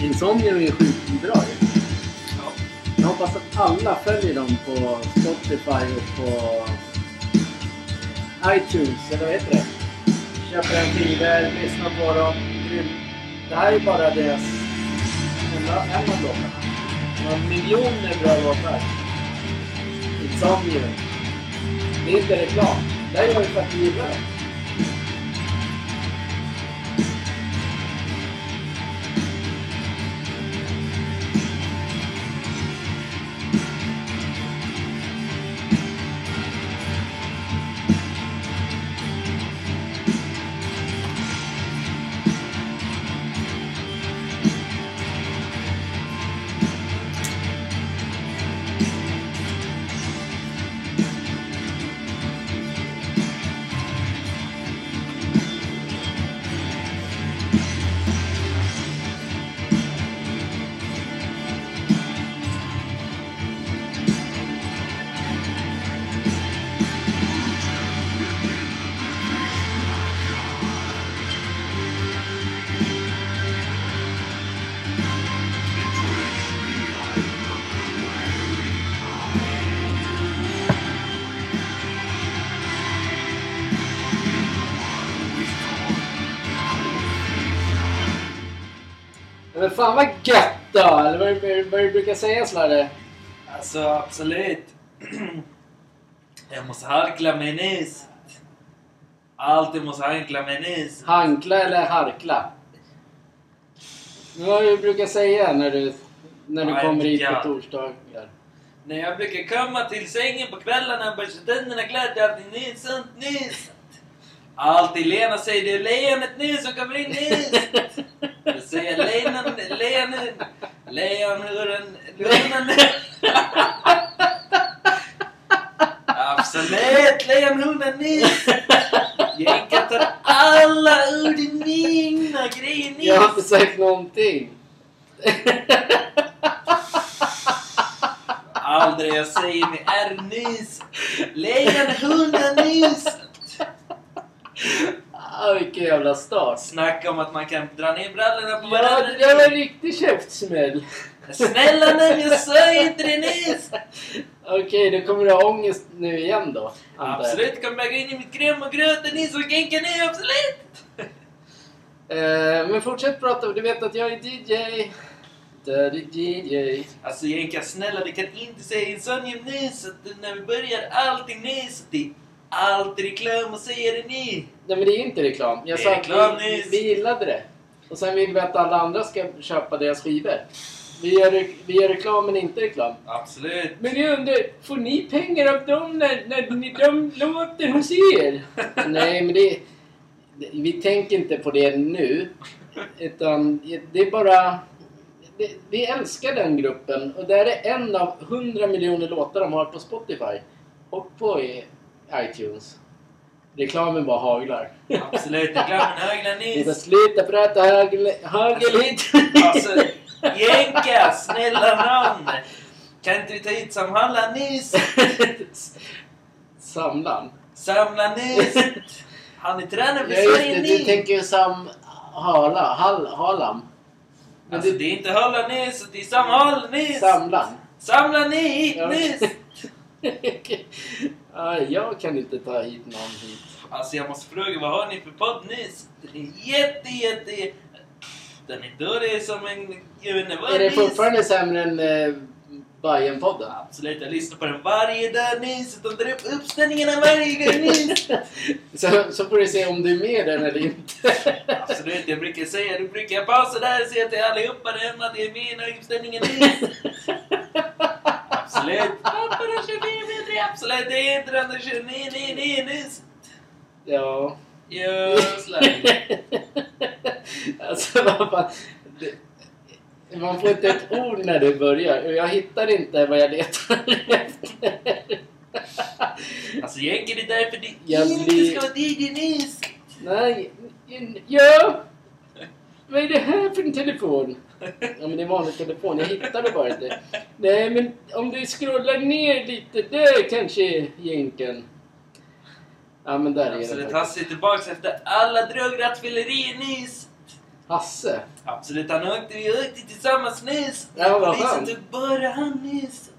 Insomnia är ju sjukt bra ju. Ja. Jag hoppas att alla följer dem på Spotify och på iTunes, eller vad heter det? Köper en skiva, lyssnar på dem. Det här är bara deras en av en av låtarna. De har miljoner bra låtar. Insomnia. Det är inte reklam. Det här gör vi för att vi gillar det. Brukar säga Slarre? Alltså absolut. Jag måste harkla mig nyss. Alltid måste harkla mig nyss. Hankla eller harkla? Vad du brukar säga när du, när du Nej, kommer hit på torsdagar? När jag brukar komma till sängen på kvällarna och börja tänderna klart, det är alltid sånt nyss. Alltid Lena säger det är lejonet nu som kommer in nyss. Då säger jag lejonen, lejonen, lejonhuren, lejonen. Absolut, lejonhunden nyss. Jänka tar alla ord i mina grejer nyss. Jag har inte sagt någonting. Aldrig jag säger med R nys. Lejonhunden nys. Ah, vilken jävla start. Snacka om att man kan dra ner brallorna på Ja, varandra. det var en riktig käftsmäll. Snälla nej, jag sa inte det nyss. Okej, då kommer du ha ångest nu igen då? antar jag. Absolut, kommer jag gå in i mitt kräm och gröta nys och genka ner, absolut. Eh, men fortsätt prata, du vet att jag är DJ. Dirty DJ. Alltså Jenka, snälla vi kan inte säga insomnium nys. Att när vi börjar allting nys. Det är alltid reklam och säger det ni. Nej men det är inte reklam. Jag sa är att reklam, vi, vi gillade det. Och sen vill vi att alla andra ska köpa deras skivor. Vi gör, vi gör reklam men inte reklam. Absolut. Men jag undrar, får ni pengar av dem när, när ni, de låter hos er? Nej men det. Vi tänker inte på det nu. Utan det är bara... Det, vi älskar den gruppen och det är en av 100 miljoner låtar de har på Spotify. Och på iTunes. Reklamen bara haglar. Absolut, reklamen höglar Vi ska nys. sluta prata hagel, hageligt. Alltså, Jenka, snälla nån. Kan inte vi ta hit Samhalla nys? Samlan. Samla nys. Han är tränare för Ja Sverige det, du tänker ju Sam... Hala, Hall, Halam. Men Alltså du, det är inte Hålla nys, det är Samhall nys. Samlan. Samla ni hit Ja. Jag kan inte ta hit någon hit. Alltså jag måste fråga, vad har ni för podd nys? Den är jätte, jätte... Den är dålig som en... Jag vet inte vad Är det fortfarande sämre än eh, Bajen-podden? Absolut, jag lyssnar på den varje dag nys. De drar upp uppställningarna varje gång nys. Så, så får du se om du är med den eller inte. Absolut, jag brukar säga, då brukar jag pausa där och säga till allihopa där hemma att jag är med i uppställningen nys. Absolut. Pappa, kör Absolut, det inte nej, nej nys. ja. Slang. alltså vad fan. Det, man får inte ett ord när det börjar. Jag hittar inte vad jag letar efter. Alltså det är därför det Jag inte blir- ska vara Nys. Nej. Ja. Vad är det här för en telefon? Ja men det är en vanlig telefon. Jag hittade bara inte. Nej men om du scrollar ner lite där kanske jänken. Ja men där är Absolut, den han faktiskt. ser tillbaks efter alla drograttfyllerier Nys. Hasse? Absolut, han åkte, vi åkte tillsammans nyss. Ja, vad Polisen skönt. tog bara han nyss.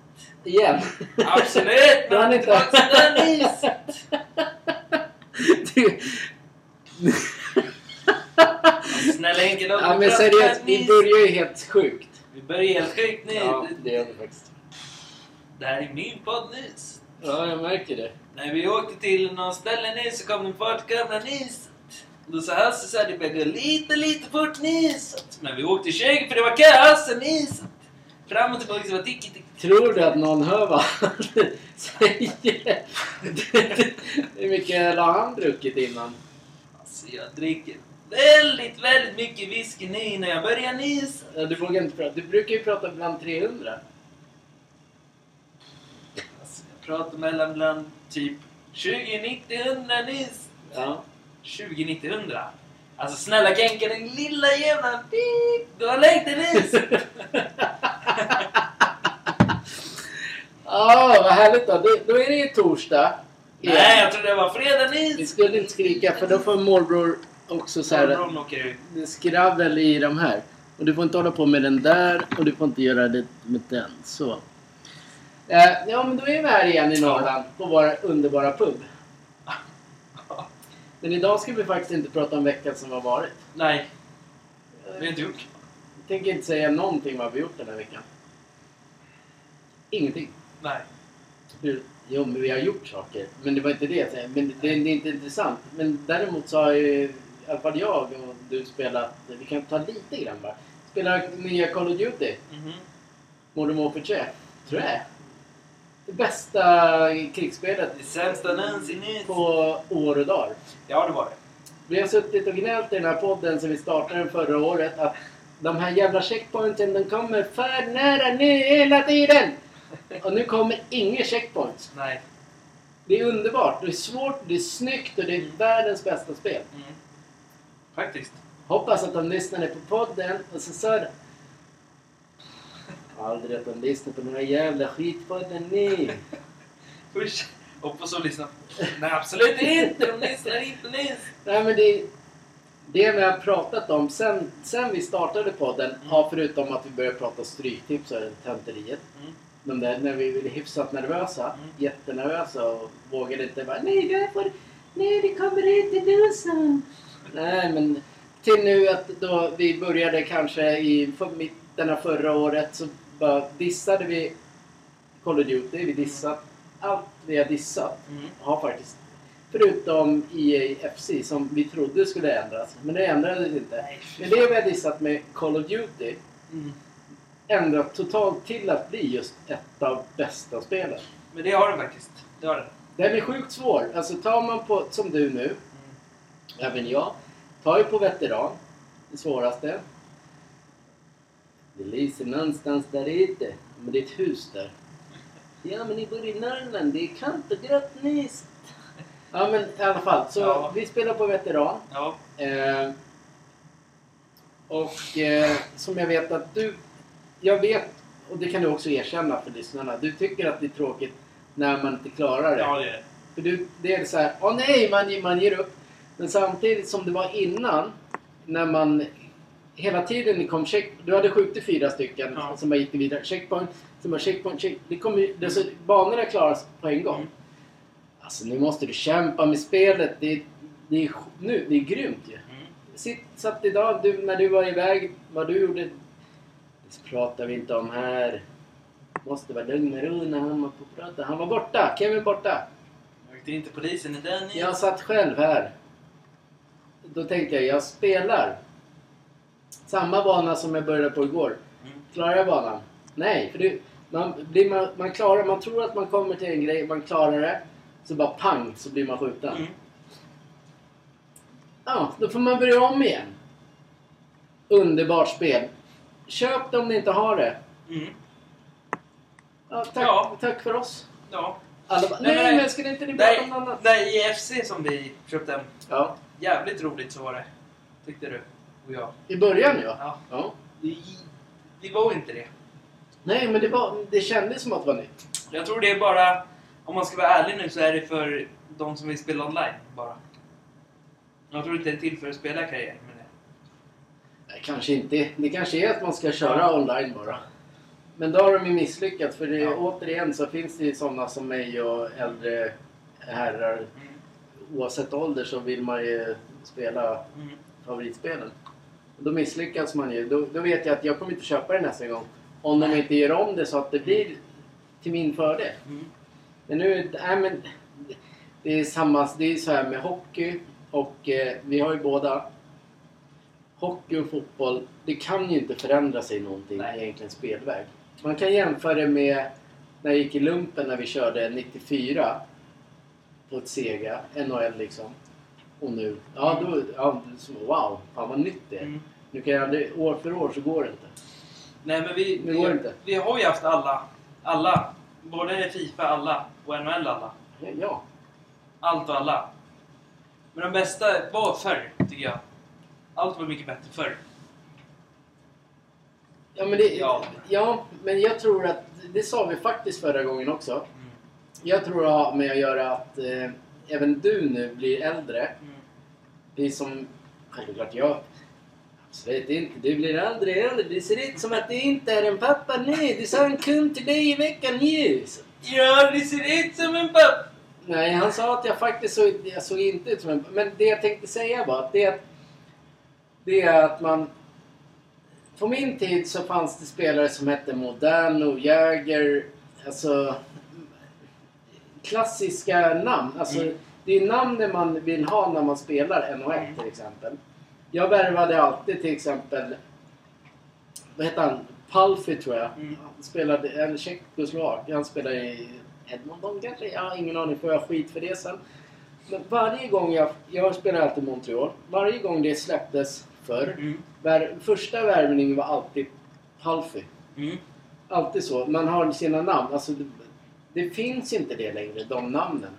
Igen? Absolut, men han inte- tillbaka till den nyss. Det- Snälla Henke, låt ja men seriöst, vi börjar ju helt sjukt. Vi börjar helt sjukt nu. Ja, det gör vi faktiskt. Det här är min podd nyss. Ja, jag märker det. När vi åkte till någon ställe nyss så kom den fartkamera nyss. Då sa Hasse så här, det började gå lite, lite fort nyss. Men vi åkte i köket för det var kö, Hasse nyss. Fram och tillbaka så var tick, tick. Tror du att någon hör vad han säger? Hur mycket har han druckit innan? Alltså jag dricker väldigt, väldigt mycket whisky nu när jag börjar nyss. Ja, Du vågar inte prata. Du brukar ju prata bland 300. Alltså jag pratar mellan bland typ 20, 90, 100 nyss. Ja. 20, 90, 100. Alltså snälla Genka, den lilla jävla pip. Du har läckt en. Ja, vad härligt då. Det, då är det ju torsdag. igen. Nej, jag tror det var fredag Vi nyss. skulle inte skrika för då får morbror också så här det är skravel i de här. Och du får inte hålla på med den där och du får inte göra det med den. Så. Eh, ja, men då är vi här igen i Norrland på vår underbara pub. Men idag ska vi faktiskt inte prata om veckan som har varit. Nej, det har inte gjort. Jag tänker inte säga någonting vad vi gjort den här veckan. Ingenting. Nej. Hur- Jo, men vi har gjort saker. Men det var inte det jag säger. Men det, det är inte intressant. Men däremot så har ju i alla fall jag och du spelat, vi kan ta lite grann bara. Spelar nya Call of Duty. Mhm. Modern Warfare 3. Tror jag. Det bästa krigsspelet Det sämsta någonsin på år och dagar. Ja, det var det. Vi har suttit och gnällt i den här podden sen vi startade den förra året att de här jävla checkpointen de kommer för nära nu hela tiden. Och nu kommer inga checkpoints. Nej. Det är underbart. Det är svårt, det är snyggt och det är världens bästa spel. Mm. Faktiskt. Hoppas att de lyssnade på podden och så sa de... Aldrig att de lyssnar på några jävla skitpodden ni. Usch. Hoppas att lyssna. Nej, absolut inte. De lyssnar inte nyss. Nej men det, det vi har pratat om sen, sen vi startade podden, Mm. ja, förutom att vi började prata stryktips och tönteriet. Mm. De där, när vi blev hyfsat nervösa, Mm. jättenervösa och vågade inte bara Nej, det får, nej det kommer inte du. Nej men till nu att då vi började kanske i mitten av förra året så bara dissade vi Call of Duty. Vi dissat allt vi har dissat Mm. har faktiskt Förutom EA FC som vi trodde skulle ändras. Men det ändrades inte. Men det vi har dissat med Call of Duty Mm. ändrat totalt till att bli just ett av bästa spelen. Men det har den faktiskt. Det har den. Den är sjukt svår. Alltså tar man på, som du nu. Även jag, tar ju på veteran, det svåraste. Det lyser någonstans där ute. Men det är ett hus där. Ja men ni bor i Norrland, det är kallt och grått nyst. Ja men i alla fall, så Ja. vi spelar på veteran. Ja. Eh, och eh, som jag vet att du... Jag vet, och det kan du också erkänna för lyssnarna. Du tycker att det är tråkigt när man inte klarar det. Ja, det är det. För du, det är så här, åh nej, man, man ger upp. Men samtidigt som det var innan, när man hela tiden kom check... Du hade skjutit fyra stycken Ja. som bara gick vidare. Checkpoint, som bara checkpoint, check... Det kom ju, det, så, banorna klaras på en gång. Mm. Alltså nu måste du kämpa med spelet. Det, är- det är, nu, det är grymt ju. Mm. Sitt, satt idag, du, när du var iväg, vad du gjorde, det pratar vi inte om här. Måste vara lugn och ro när han var på prata. Han var borta, Kevin borta. Åkte inte polisen i den Jag satt själv här. Då tänkte jag, jag spelar samma bana som jag började på igår. Mm. Klarar jag banan? Nej, för det, man, blir man, man klarar, man tror att man kommer till en grej, man klarar det. Så bara pang så blir man skjuten. Mm. Ja, då får man börja om igen. Underbart spel. Köp det om ni inte har det. Mm. Ja, tack, Ja. tack för oss. Ja. Alla bara, Nej, nej, men- skulle inte ni prata om något annat? där i FC som vi köpte. Ja, Jävligt roligt så var det. Tyckte du och jag. i början ja. Ja. ja. Det, det var inte det. Nej, men det, var, det kändes som att det var nytt. Jag tror det är bara, om man ska vara ärlig nu, så är det för de som vill spela online bara. Jag tror inte det är till för att spela karriär med det. Nej, Kanske inte. Det kanske är att man ska köra online bara. Men då har de ju misslyckats för det, Ja. återigen så finns det ju sådana som mig och äldre herrar. Mm. Oavsett ålder så vill man ju spela Mm. favoritspelen. Då misslyckas man ju. Då, då vet jag att jag kommer inte köpa det nästa gång. Om de inte gör om det så att det blir till min fördel. Mm. Men nu, nej men det är samma, det är så här med hockey och eh, vi har ju båda hockey och fotboll. Det kan ju inte förändra sig någonting Nej. egentligen spelväg. Man kan jämföra det med när jag gick i lumpen när vi körde 94 på ett Sega, NHL liksom. Och nu, ja då, ja, så, wow, fan vad nytt det är. Mm. Nu kan jag aldrig, år för år så går det inte. Nej men vi, vi, inte. vi har ju haft alla. Alla. Både Fifa alla och NHL alla. Ja, Allt och alla. Men de bästa var förr, tycker jag. Allt var mycket bättre förr. Ja, men det, Ja. ja. men jag tror att, det sa vi faktiskt förra gången också. Jag tror det har med att göra att eh, även du nu blir äldre. Mm. Det är som, självklart jag, absolut inte, du blir äldre äldre. Det ser ut som att det inte är en pappa nu. Du sa en kund till dig i veckan. Så- Ja, det ser ut som en papp! Nej, han sa att jag faktiskt såg, jag såg inte ut som en... Men det jag tänkte säga var att det, är att- det är att man... På min tid så fanns det spelare som hette Moderno, Jäger, alltså klassiska namn. Alltså, Mm. Det är namnen man vill ha när man spelar NHL till exempel. Jag värvade alltid till exempel, vad heter han? Palfi tror jag. Mm. Han spelade, eller tjeckoslovak. Han spelade i Edmonton kanske? Jag har ingen aning. Får jag skit för det sen? Men varje gång jag, jag spelar alltid Montreal. Varje gång det släpptes förr. Mm. Vär, första värvningen var alltid Palfi. Mm. Alltid så. Man har sina namn. Alltså, det, finns inte det längre, de namnen.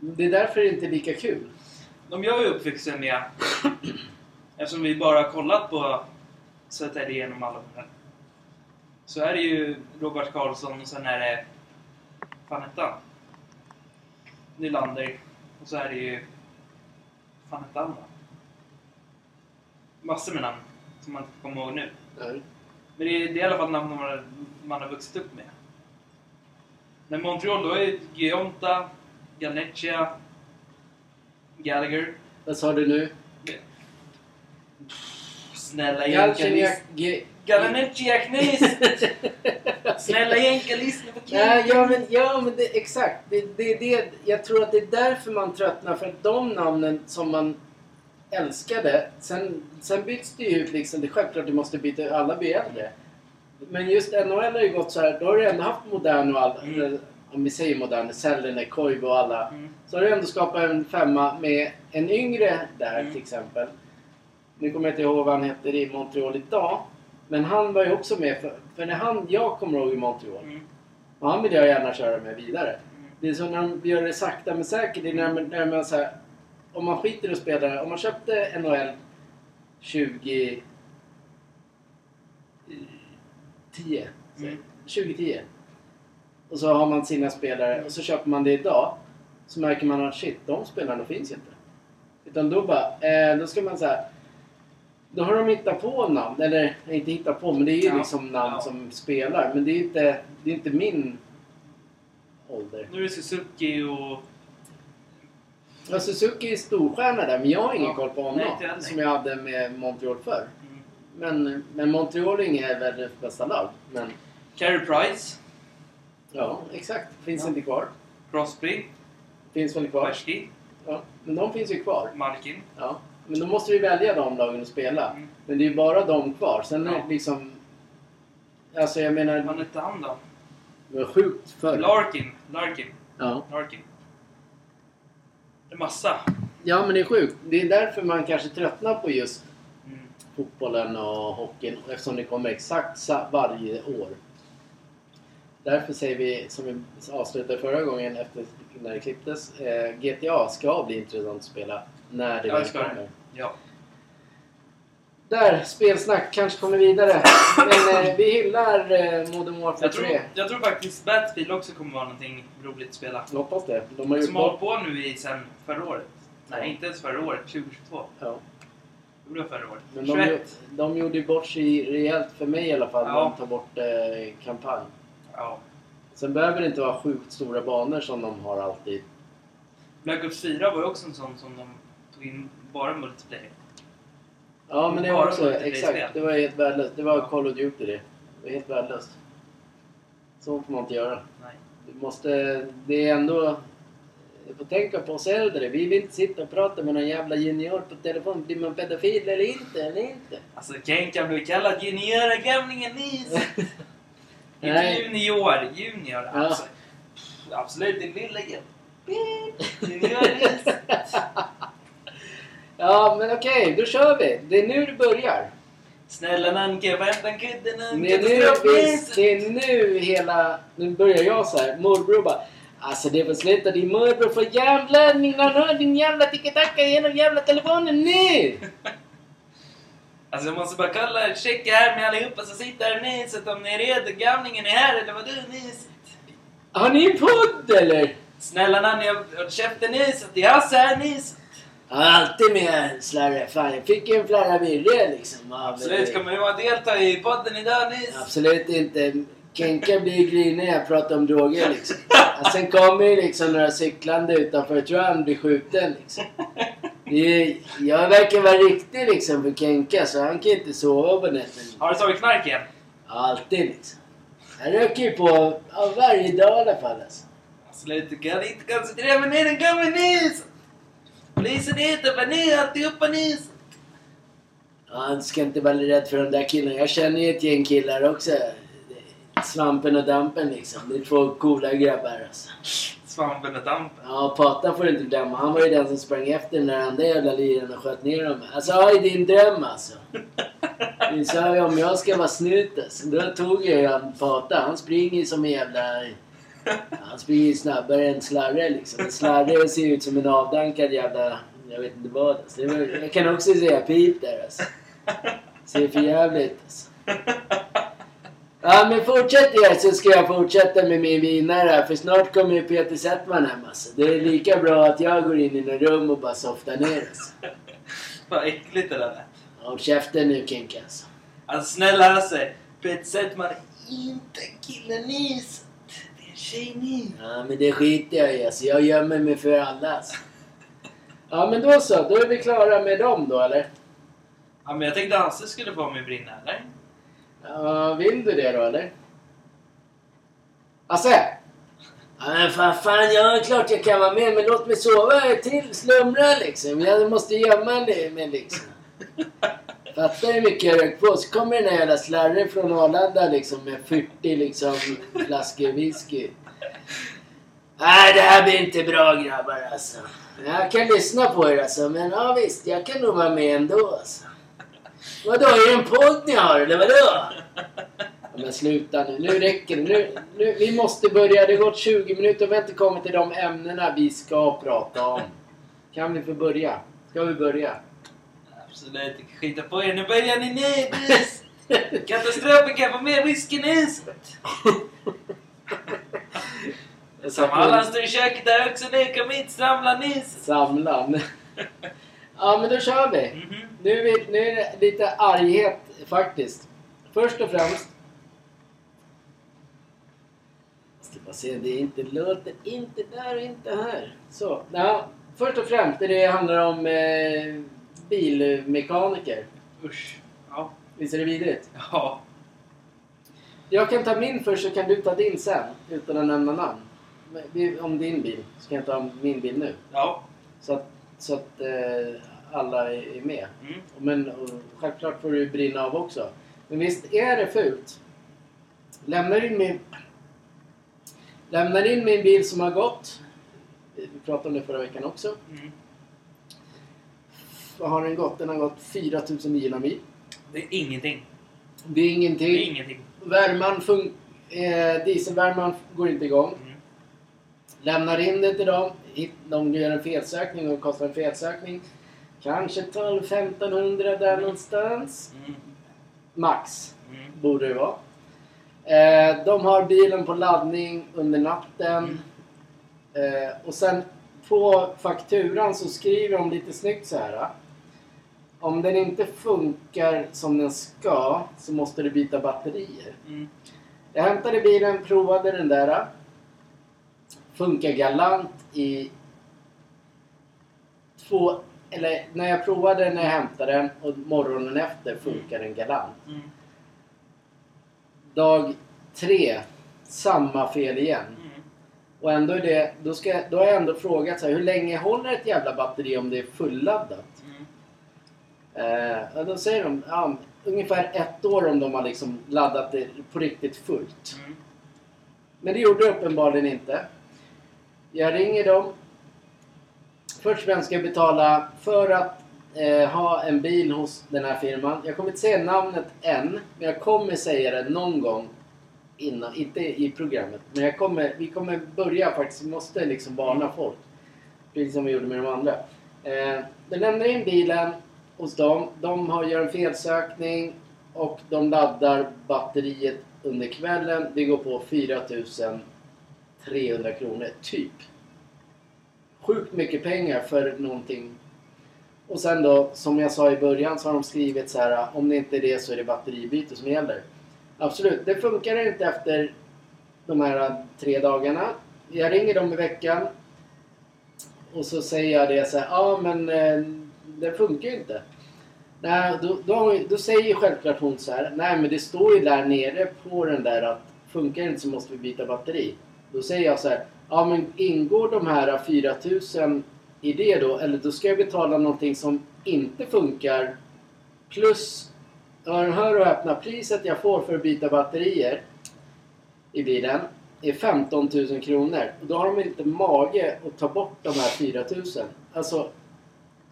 Det är därför det inte är lika kul. De jag är uppvuxen med, eftersom vi bara har kollat på Södertälje genom alla år, så är det ju Robert Karlsson och sen är det... fan hette han? Nylander. Och så är det ju... fan hette han då? Massor med namn som man inte kommer ihåg nu. Nej. Men det är, det är i alla fall namn man har, man har vuxit upp med. Men Montreal, då är Gionta, Galnecchia, Gallagher. Vad sa du nu? Snälla jänka, Galchenyuk... lys- Ge- Galnecchia Knis! Snälla jänka, lyssna på Nej, ja men, ja, men det, exakt. Det, det, det, jag tror att det är därför man tröttnar. För att de namnen som man älskade, sen, sen byts det ju ut liksom. Det är självklart du måste byta, alla blir äldre. Men just NHL har ju gått så här, då har du ändå haft modern och alla, Mm. om vi säger modern, Sellner, Koivu och alla. Mm. Så har du ändå skapat en femma med en yngre där Mm. till exempel. Nu kommer jag inte ihåg vad han heter i Montreal idag. Men han var ju också med, för, för när han, jag kommer ihåg i Montreal. Mm. Och han vill jag gärna köra med vidare. Mm. Det är så när de gör det sakta men säkert. Det är när, man- när man så här, om man skiter i att spela, om man köpte NHL 20... 10. säg. Mm. 2010. Och så har man sina spelare och så köper man det idag. Så märker man att shit, de spelarna finns inte. Utan då bara, eh, då ska man säga då har de hittat på namn, eller inte hittat på, men det är ju Ja. liksom namn Ja. som spelar. Men det är ju inte, det är inte min ålder. Nu är Suzuki och... Ja, Suzuki är storstjärna där, men jag har ingen Ja. koll på honom. Nej, som jag hade med Montreal förr. Men, men Montreal är väl det bästa lag. Men Carey Price, ja, exakt. Finns Ja. inte kvar. Crosby, Finns väl kvar. Wersky, Ja. Men de finns ju kvar. Malkin. Ja. Men då måste vi välja de lagen att spela. Mm. Men det är ju bara de kvar. Sen är Ja. det liksom... Alltså jag menar, Vad hette han då? det var sjukt förr. Larkin. Larkin. Ja. Larkin. Det är massa. ja, men det är sjukt. Det är därför man kanske tröttnar på just. Fotbollen och hockeyn eftersom det kommer exakt varje år. Därför säger vi, som vi avslutade förra gången efter när det klipptes, eh, GTA ska bli intressant att spela när det Ja, väl kommer. Ja. Där, spelsnack, kanske kommer vidare. Men eh, vi hyllar eh, Modern Warfare Jag, 3. tror, jag tror faktiskt Battlefield också kommer vara någonting roligt att spela. Jag hoppas det. De har Som har hållit på nu i sen förra året. Nej, Ja. inte ens förra året. 2022. Ja. Gjorde jag förra året. Men de, 21. de gjorde ju bort sig rejält för mig i alla fall när Ja. de tar bort eh, kampanj. Ja. Sen behöver det inte vara sjukt stora banor som de har alltid. Black Ops 4 var ju också en sån som de tog in bara multiplayer. Ja men det var Bara också, multiplayer-spel. exakt. Det var helt värdelöst. Det var Call of Duty det. Det var helt värdelöst. Så får man inte göra. Nej. Du måste... Det är ändå... Du får tänka på oss äldre. Vi vill inte sitta och prata med någon jävla junior på telefon. Blir man pedofil eller inte? Eller inte? Alltså Kenkan blev kallad juniorgamlingen Nis. Inte Nej. junior, junior. Ja. Alltså, absolut, din lilla Junior Nis. Ja men okej, då kör vi. Det är nu det börjar. Snälla Nanke, hämta en kudde Det Nanke. är, nu, vi, Katastrofnis. det är nu hela... Nu börjar jag så här. Morbror bara... Alltså det sluta. Din morbror får jävla... Hör din jävla tiki-taka genom jävla telefonen nu! Alltså jag måste bara kolla, checka här med allihopa som sitter här i Niset om ni är redo. Gamlingen är här eller vad du Niset? Har ni en podd eller? Snälla Nanne, jag har köpt en Niset. Det är Hasse här. Jag har alltid med slarre. Fan, jag fick ju en flarra virre liksom. Absolut, kommer du vara delta i podden idag Nis? Absolut inte. Kenka blir grinig när jag pratar om droger liksom. Och sen kommer ju liksom några cyklande utanför. Jag tror han blir skjuten liksom. Är, jag verkar vara riktig liksom för Kenka så han kan inte sova på nätterna. Har du tagit knark igen? Alltid liksom. Jag röker ju på ja, varje dag i alla fall alltså. Du kan inte koncentrera mig ner, den kommer Nis! Polisen heter vad ni alltihopa Nis! Ja, Han ska inte vara rädd för de där killarna. Jag känner ju ett gäng killar också. Svampen och Dampen liksom. Det är två coola grabbar alltså. Svampen och Dampen. Ja, Pata får du inte glömma. Han var ju den som sprang efter den där andra jävla liran och sköt ner dem. Alltså, ja, i din dröm alltså. Du sa ju om jag ska vara snut alltså. Då tog jag ju han Pata. Han springer ju som en jävla... Han springer ju snabbare än Slarre liksom. Slarre ser ut som en avdankad jävla... Jag vet inte vad alltså. Var, Jag kan också säga pip där alltså. Ser för jävligt alltså. Ja men fortsätt er så ska jag fortsätta med min vinare här för snart kommer ju Peter Settman hem alltså. Det är lika bra att jag går in i något rum och bara softar ner alltså. Vad äckligt det där lät. Håll käften nu Kinka alltså. Alltså snälla Hasse, Peter Settman är inte killen Nis. Det är en tjej Nis. Ja men det skiter jag i alltså. Jag gömmer mig för alla alltså. Ja men då så, då är vi klara med dem då eller? Ja men jag tänkte Hasse skulle få mig brinna eller? Uh, vill du det då eller? Hasse! Ja men fan, fan, ja klart jag kan vara med men låt mig sova till, slumra liksom. Jag måste gömma mig liksom. Fattar hur mycket jag rökt på. Så kommer den här jävla slarren från Arlanda liksom med 40 liksom flaskor whisky. Nej, det här blir inte bra grabbar alltså. Jag kan lyssna på er alltså, men ja visst, jag kan nog vara med ändå alltså. Vadå, är det en podd ni har eller vadå? Ja, men sluta nu, nu räcker det. Nu, nu, vi måste börja, det har gått 20 minuter och vi har inte kommit till de ämnena vi ska prata om. Kan vi få börja? Ska vi börja? Absolut, skita på er. Nu börjar ni ner Nis. Katastrofen kan få mer whisky Nis. Som alla står i köket där också. Nu kom hit, samla Nis. Samlan. Ja, men då kör vi. Mhm. Nu är, vi, nu är det lite arghet faktiskt. Först och främst. Jag ska bara se, det är inte, låter inte där och inte här. Så, ja, först och främst, det handlar om eh, bilmekaniker. Usch. Ja. Visst är det vidrigt? Ja. Jag kan ta min först så kan du ta din sen, utan att nämna namn. Om din bil, så kan jag ta min bil nu. Ja. Så att, så att eh, alla är är med. Mm. Men och självklart får du brinna av också. Men visst är det fult? Lämnar in min... Lämnar in min bil som har gått. Vi pratade om det förra veckan också. Mm. Vad har den gått? Den har gått 4900 mil. Det är ingenting. Det är ingenting. Det är ingenting. Värman fun- eh, dieselvärman går inte igång. Mm. Lämnar in det till dem. De gör en felsökning och kostar en felsökning. Kanske 12-1500 där någonstans. Mm. Max Mm. borde det vara. Eh, de har bilen på laddning under natten. Eh, och sen på fakturan så skriver de lite snyggt så här. om den inte funkar som den ska så måste du byta batterier. Mm. Jag hämtade bilen, provade den där. Funkar galant i två... Eller när jag provade när jag hämtade den och morgonen efter funkar den galant. Mm. Dag tre, samma fel igen. Mm. Och ändå är det... Då, ska, då har jag ändå frågat så här, hur länge håller ett jävla batteri om det är fulladdat? Mm. Eh, då säger de ja, ungefär ett år om de har liksom laddat det på riktigt fullt. Mm. Men det gjorde det uppenbarligen inte. Jag ringer dem. Först och främst ska jag betala för att eh, ha en bil hos den här firman. Jag kommer inte säga namnet än, men jag kommer säga det någon gång innan, inte i programmet. Men jag kommer, vi kommer börja faktiskt, vi måste liksom varna folk. Precis som vi gjorde med de andra. Eh, den lämnar in bilen hos dem. De har, gör en felsökning och de laddar batteriet under kvällen. Det går på 4000. 300 kronor, typ. Sjukt mycket pengar för någonting. Och sen då, som jag sa i början, så har de skrivit så här om det inte är det så är det batteribyte som gäller. Absolut, det funkar inte efter de här tre dagarna. Jag ringer dem i veckan och så säger jag det så här, ja men eh, det funkar ju inte. Nej, då, då, då säger självklart hon så här, nej men det står ju där nere på den där att funkar det inte så måste vi byta batteri. Då säger jag så här, ja men ingår de här 4000 i det då? Eller då ska jag betala någonting som inte funkar plus, hör, och öppna, priset jag får för att byta batterier i bilen är 15 000 kronor. Och då har de inte mage att ta bort de här 4 000. Alltså,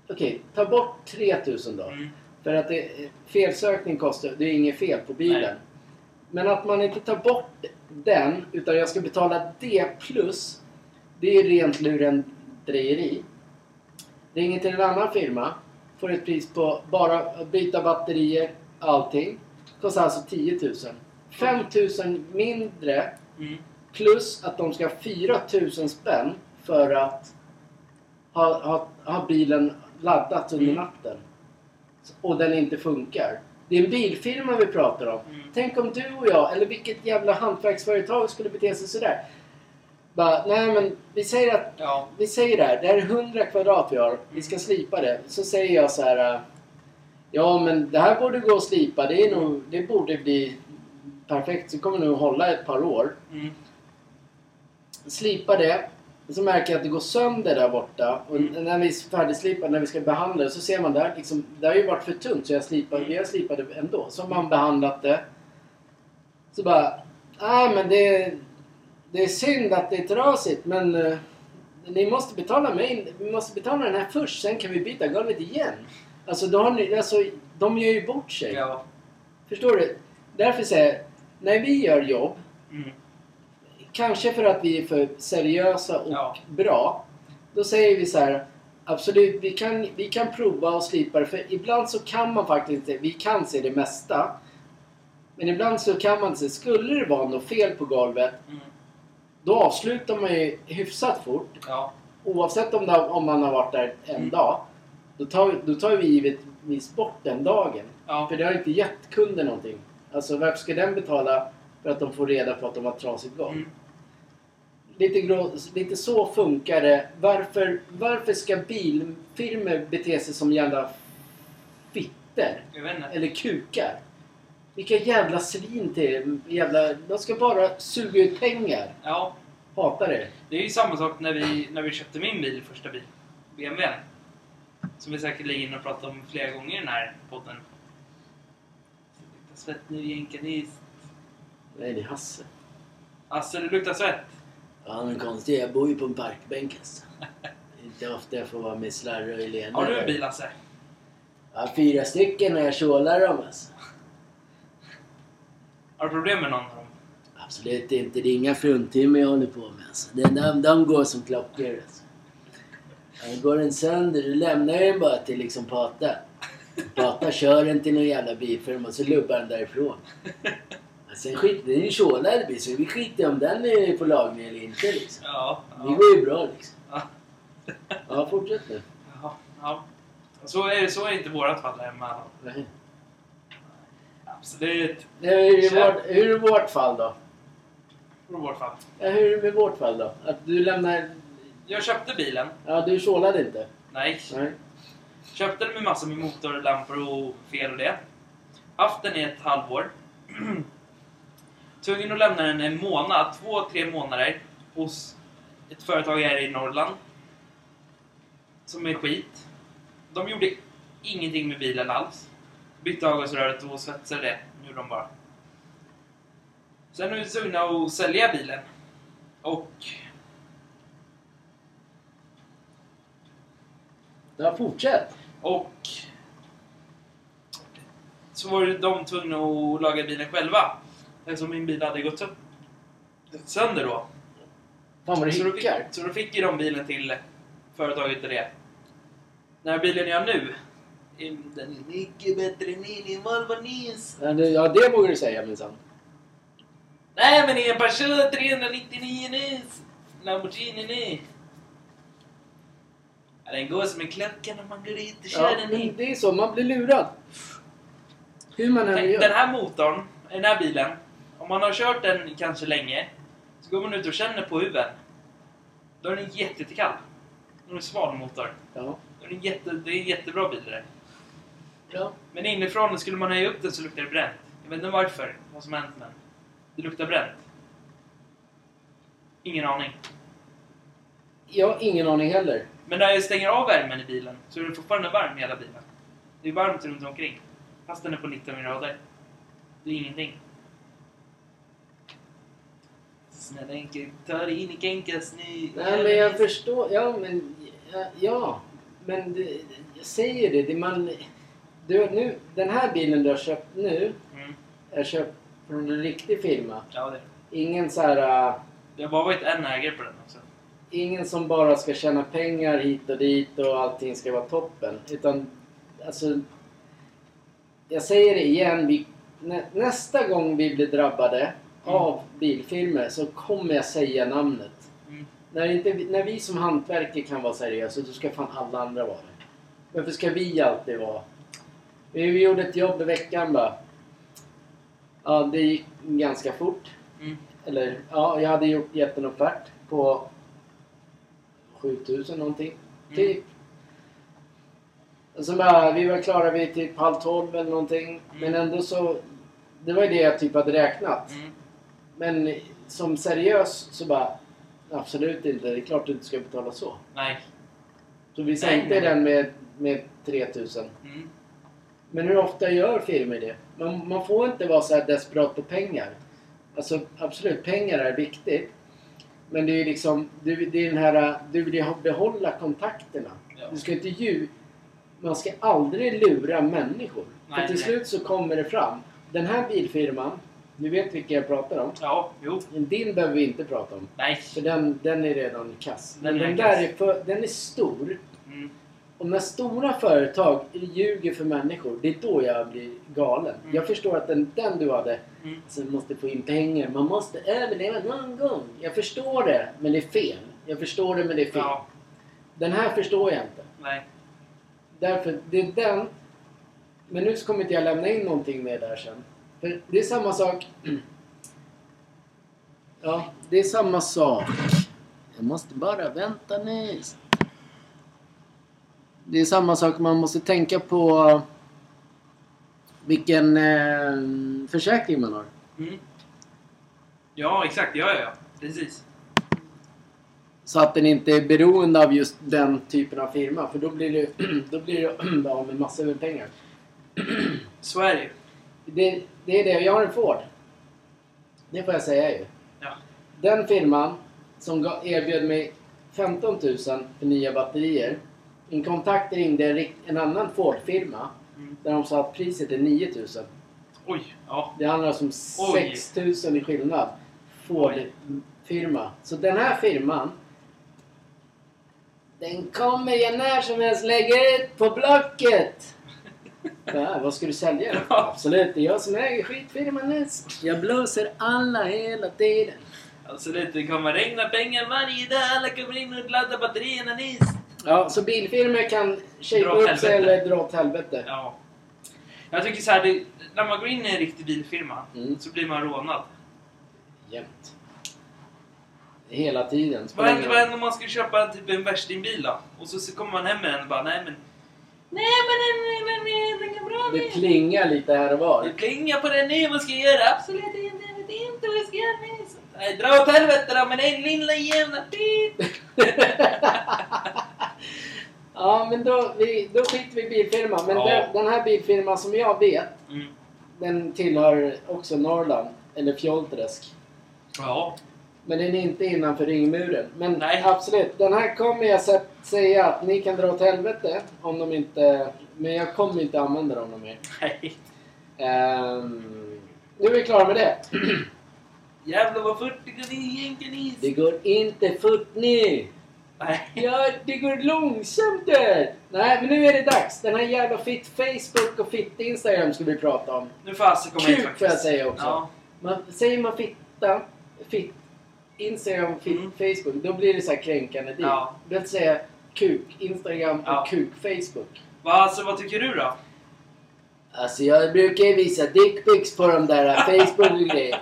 okej, ta bort 3 000 då. Mm. För att det, felsökning kostar, det är inget fel på bilen. Nej. Men att man inte tar bort den, utan jag ska betala det plus. Det är rent lurendrejeri. Ringer till en annan firma. Får ett pris på bara byta batterier, allting. Kostar alltså 10 000. 5 000 mindre Mm. plus att de ska ha 4 000 spänn för att ha, ha, ha bilen laddat under Mm. natten. Och den inte funkar. Det är en bilfirma vi pratar om. Mm. Tänk om du och jag, eller vilket jävla hantverksföretag skulle bete sig sådär. Bara, nej men vi säger att Ja. vi säger det här, det här är 100 kvadrat vi har. Vi ska slipa det. Så säger jag så här. Ja men det här borde gå att slipa. Det, är nog, det borde bli perfekt. Så kommer det nog hålla ett par år. Mm. Slipa det. Och så märker jag att det går sönder där borta. Och Mm. när vi är färdigslipade, när vi ska behandla det, så ser man där liksom, det har ju varit för tunt så jag slipar, Mm. slipat det ändå. Så har man behandlat det. Så bara, nej men det, det är synd att det är trasigt men eh, ni måste betala mig, vi måste betala den här först, sen kan vi byta golvet igen. Alltså, då har ni, alltså de gör ju bort sig. Ja. Förstår du? Därför säger jag, när vi gör jobb Mm. Kanske för att vi är för seriösa och Ja. bra. Då säger vi så här. Absolut, vi kan, vi kan prova och slipa det. För ibland så kan man faktiskt inte... Vi kan se det mesta. Men ibland så kan man se. Skulle det vara något fel på golvet. Mm. Då avslutar man ju hyfsat fort. Ja. Oavsett om, det, om man har varit där en Mm. dag. Då tar, vi- då tar vi givetvis bort den dagen. Ja. För det har inte gett kunden någonting. Alltså varför ska den betala för att de får reda på att de har trasigt golv? Mm. Lite, grå, lite så funkar det. Varför, varför ska bilfirmor bete sig som jävla fitter? Jag vet inte. Eller kukar? Vilka jävla svin till jävla... De ska bara suga ut pengar. Ja. Hatar det. Det är ju samma sak när vi, när vi köpte min bil, första bil. BMW. Som vi säkert lägger in och pratar om flera gånger i den här podden. Det luktar svett nu jänkanis. Nej, det är Hasse. Alltså det luktar svett. Ja, men konstigt. Jag bor ju på en parkbänk alltså. Inte ofta jag får vara med Slarre och Helena. Har du en bil Hasse? Ja, fyra stycken när jag tjålar dem alltså. Har du problem med någon av dem? Absolut inte. Det är inga fruntimmer jag håller på med. Alltså. De, de, de går som klockor. Alltså. Ja, går den sönder, då lämnar jag den bara till liksom Pata. Pata kör den till någon jävla bilfirma och så lubbar den därifrån. Ja, sen skit, det är ju en tjålad bil så vi skiter om den är på lagning eller inte liksom. Ja. Det ja. går ju bra liksom. Ja. Ja, fortsätt nu. Jaha, ja. Så är, så är inte vårat fall hemma. Nej. Absolut. Hur är, det vårt, hur är det vårt fall då? För vårt fall. Ja, hur är det vårt fall då? Att du lämnar... Jag köpte bilen. Ja, du sålade inte? Nej. Nej. Köpte den med massor med motorlampor och fel och det. Haft den i ett halvår. Tvungen att lämna den en månad, två, tre månader hos ett företag här i Norrland. Som är skit. De gjorde ingenting med bilen alls. Bytte avgasröret och svetsade det. Nu gjorde de bara. Sen är vi tvungna att sälja bilen. Och Ja, fortsätt. Och så var de tvungna att laga bilen själva. Eftersom min bil hade gått sö- sönder då. Fan vad du Så då, fick, hickar. så då fick ju de bilen till företaget och det. Den här bilen jag har nu, den är mycket bättre än min Volvo Nys. Ja, det- Ja, det vågar du säga minsann. Nej men det är en Peugeot 399 Nys. Lamborghini Ny. Ja, den går som en klocka när man går ut och kör Ja, den men in. det är så. Man blir lurad. Hur man än Tänk, gör. den här motorn, den här bilen, man har kört den kanske länge, så går man ut och känner på huven. Då är den jätte- jättekall. Den är en sval motor. Ja. Då är den jätte, det är en jättebra bil det ja. Men inifrån, skulle man höja upp den så luktar det bränt. Jag vet inte varför, vad som hänt men. Det luktar bränt. Ingen aning. Jag har ingen aning heller. Men när jag stänger av värmen i bilen så är det fortfarande varm hela bilen. Det är varmt runt omkring. Fast den är på 19 grader. Det är ingenting. Snälla Henke, ta dig in i Kenkas nu. Nej, men jag förstår. Ja, men... Ja, ja. men det, jag säger det. det man, du, nu, den här bilen du har köpt nu Mm. är köpt från en riktig firma. Ja, det. Ingen så här... äh, Det har bara varit en ägare på den också. Ingen som bara ska tjäna pengar hit och dit och allting ska vara toppen. Utan, alltså... Jag säger det igen. Vi, nä, nästa gång vi blir drabbade av bilfirmor så kommer jag säga namnet. Mm. När, inte, när vi som hantverkare kan vara seriösa, då ska fan alla andra vara det. Varför ska vi alltid vara... Vi, vi gjorde ett jobb i veckan bara. Ja, det gick ganska fort. Mm. Eller, ja, jag hade gjort, gett en offert på 7000 någonting. Mm. Typ. Och så bara, vi var klara vid typ halv tolv eller någonting. Men ändå så... Det var ju det jag typ hade räknat. Mm. Men som seriös så bara... Absolut inte. Det är klart du inte ska betala så. Nej. Så vi sänkte Nej, nej. den med, med 3000. Mm. Men hur ofta gör firmor det? Man, man får inte vara så här desperat på pengar. Alltså absolut, pengar är viktigt. Men det är liksom, du, det är den här, du vill ju behålla kontakterna. Ja. Du ska inte ju, man ska aldrig lura människor. Nej, För till nej. slut så kommer det fram. Den här bilfirman, du vet vilka jag pratar om. Ja, jo. Din behöver vi inte prata om. Nej. För den, den är redan kass. Men Den den, kass. där är, för, den är stor. Mm. Och när stora företag ljuger för människor, det är då jag blir galen. Mm. Jag förstår att den, den du hade, Mm. alltså måste få in pengar. Man måste överleva någon gång. Jag förstår det, men det är fel. Jag förstår det, men det är fel. Ja. Den här förstår jag inte. Nej. Därför, det är den. Men nu kommer inte jag lämna in någonting mer där sen. Det är samma sak. Ja, det är samma sak. Jag måste bara vänta nu. Det är samma sak, man måste tänka på vilken eh, försäkring man har. Mm. Ja, exakt. Ja, ja, ja. Precis. Så att den inte är beroende av just den typen av firma. För då blir det, då blir det av med massor med pengar. Så är det ju. Det, är det. Jag har en Ford. Det får jag säga ju. Ja. Den firman som erbjöd mig 15 000 för nya batterier. Min kontakt ringde en, en annan Ford-firma Mm. där de sa att priset är 9 000. Oj. Ja. Det handlar alltså om Oj. 6 000 i skillnad. Ford-firma. Så den här firman den kommer jag när som helst lägga ut på Blocket. Ja, vad ska du sälja då? Absolut, det är jag som äger skitfirman nu. Jag blåser alla hela tiden. Alltså det kommer regna pengar varje dag. Alla kommer in och laddar batterierna nyss. Ja, så bilfirmor kan shapea upp sig eller dra åt helvete. Ja. Jag tycker så här, det, när man går in i en riktig bilfirma Mm. så blir man rånad. Jämt. Hela tiden. Vad händer, vad händer om man ska köpa typ en värstingbil då? Och så, så kommer man hem med den och bara nej men... Nej men den, den, den, den är bra Det klingar lite här och var. Det plingar på den nu, vad ska jag göra? Absolut inte, jag vet inte vad jag ska göra. Nej, dra åt helvete då med den lilla jävla pip. ja, men då, vi, då skiter vi i bilfirman. Men Ja. den, den här bilfirman som jag vet, Mm. den tillhör också Norrland. Eller Fjollträsk. Ja. Men den är inte innanför ringmuren. Men Nej. absolut, den här kommer jag sä- säga att ni kan dra åt helvete om de inte... Men jag kommer inte använda dem mer. Nej. Ehm, nu är vi klara med det. Jävlar vad fort det går i jänkenis. Det går inte fort nu. Nej. Ja, det går långsamt där. Nej, men nu är det dags. Den här jävla fitt Facebook och fitt Instagram ska vi prata om. Nu fasen kommer Kuk får jag säga också. Ja. Man, säger man fitta, fitt, Instagram, Mm. Facebook, då blir det så här kränkande dit. Ja. Det vill säga kuk, Instagram och Ja. kuk, Facebook. Va, alltså, vad tycker du då? Alltså jag brukar ju visa dickpics på de där Facebook och grejer.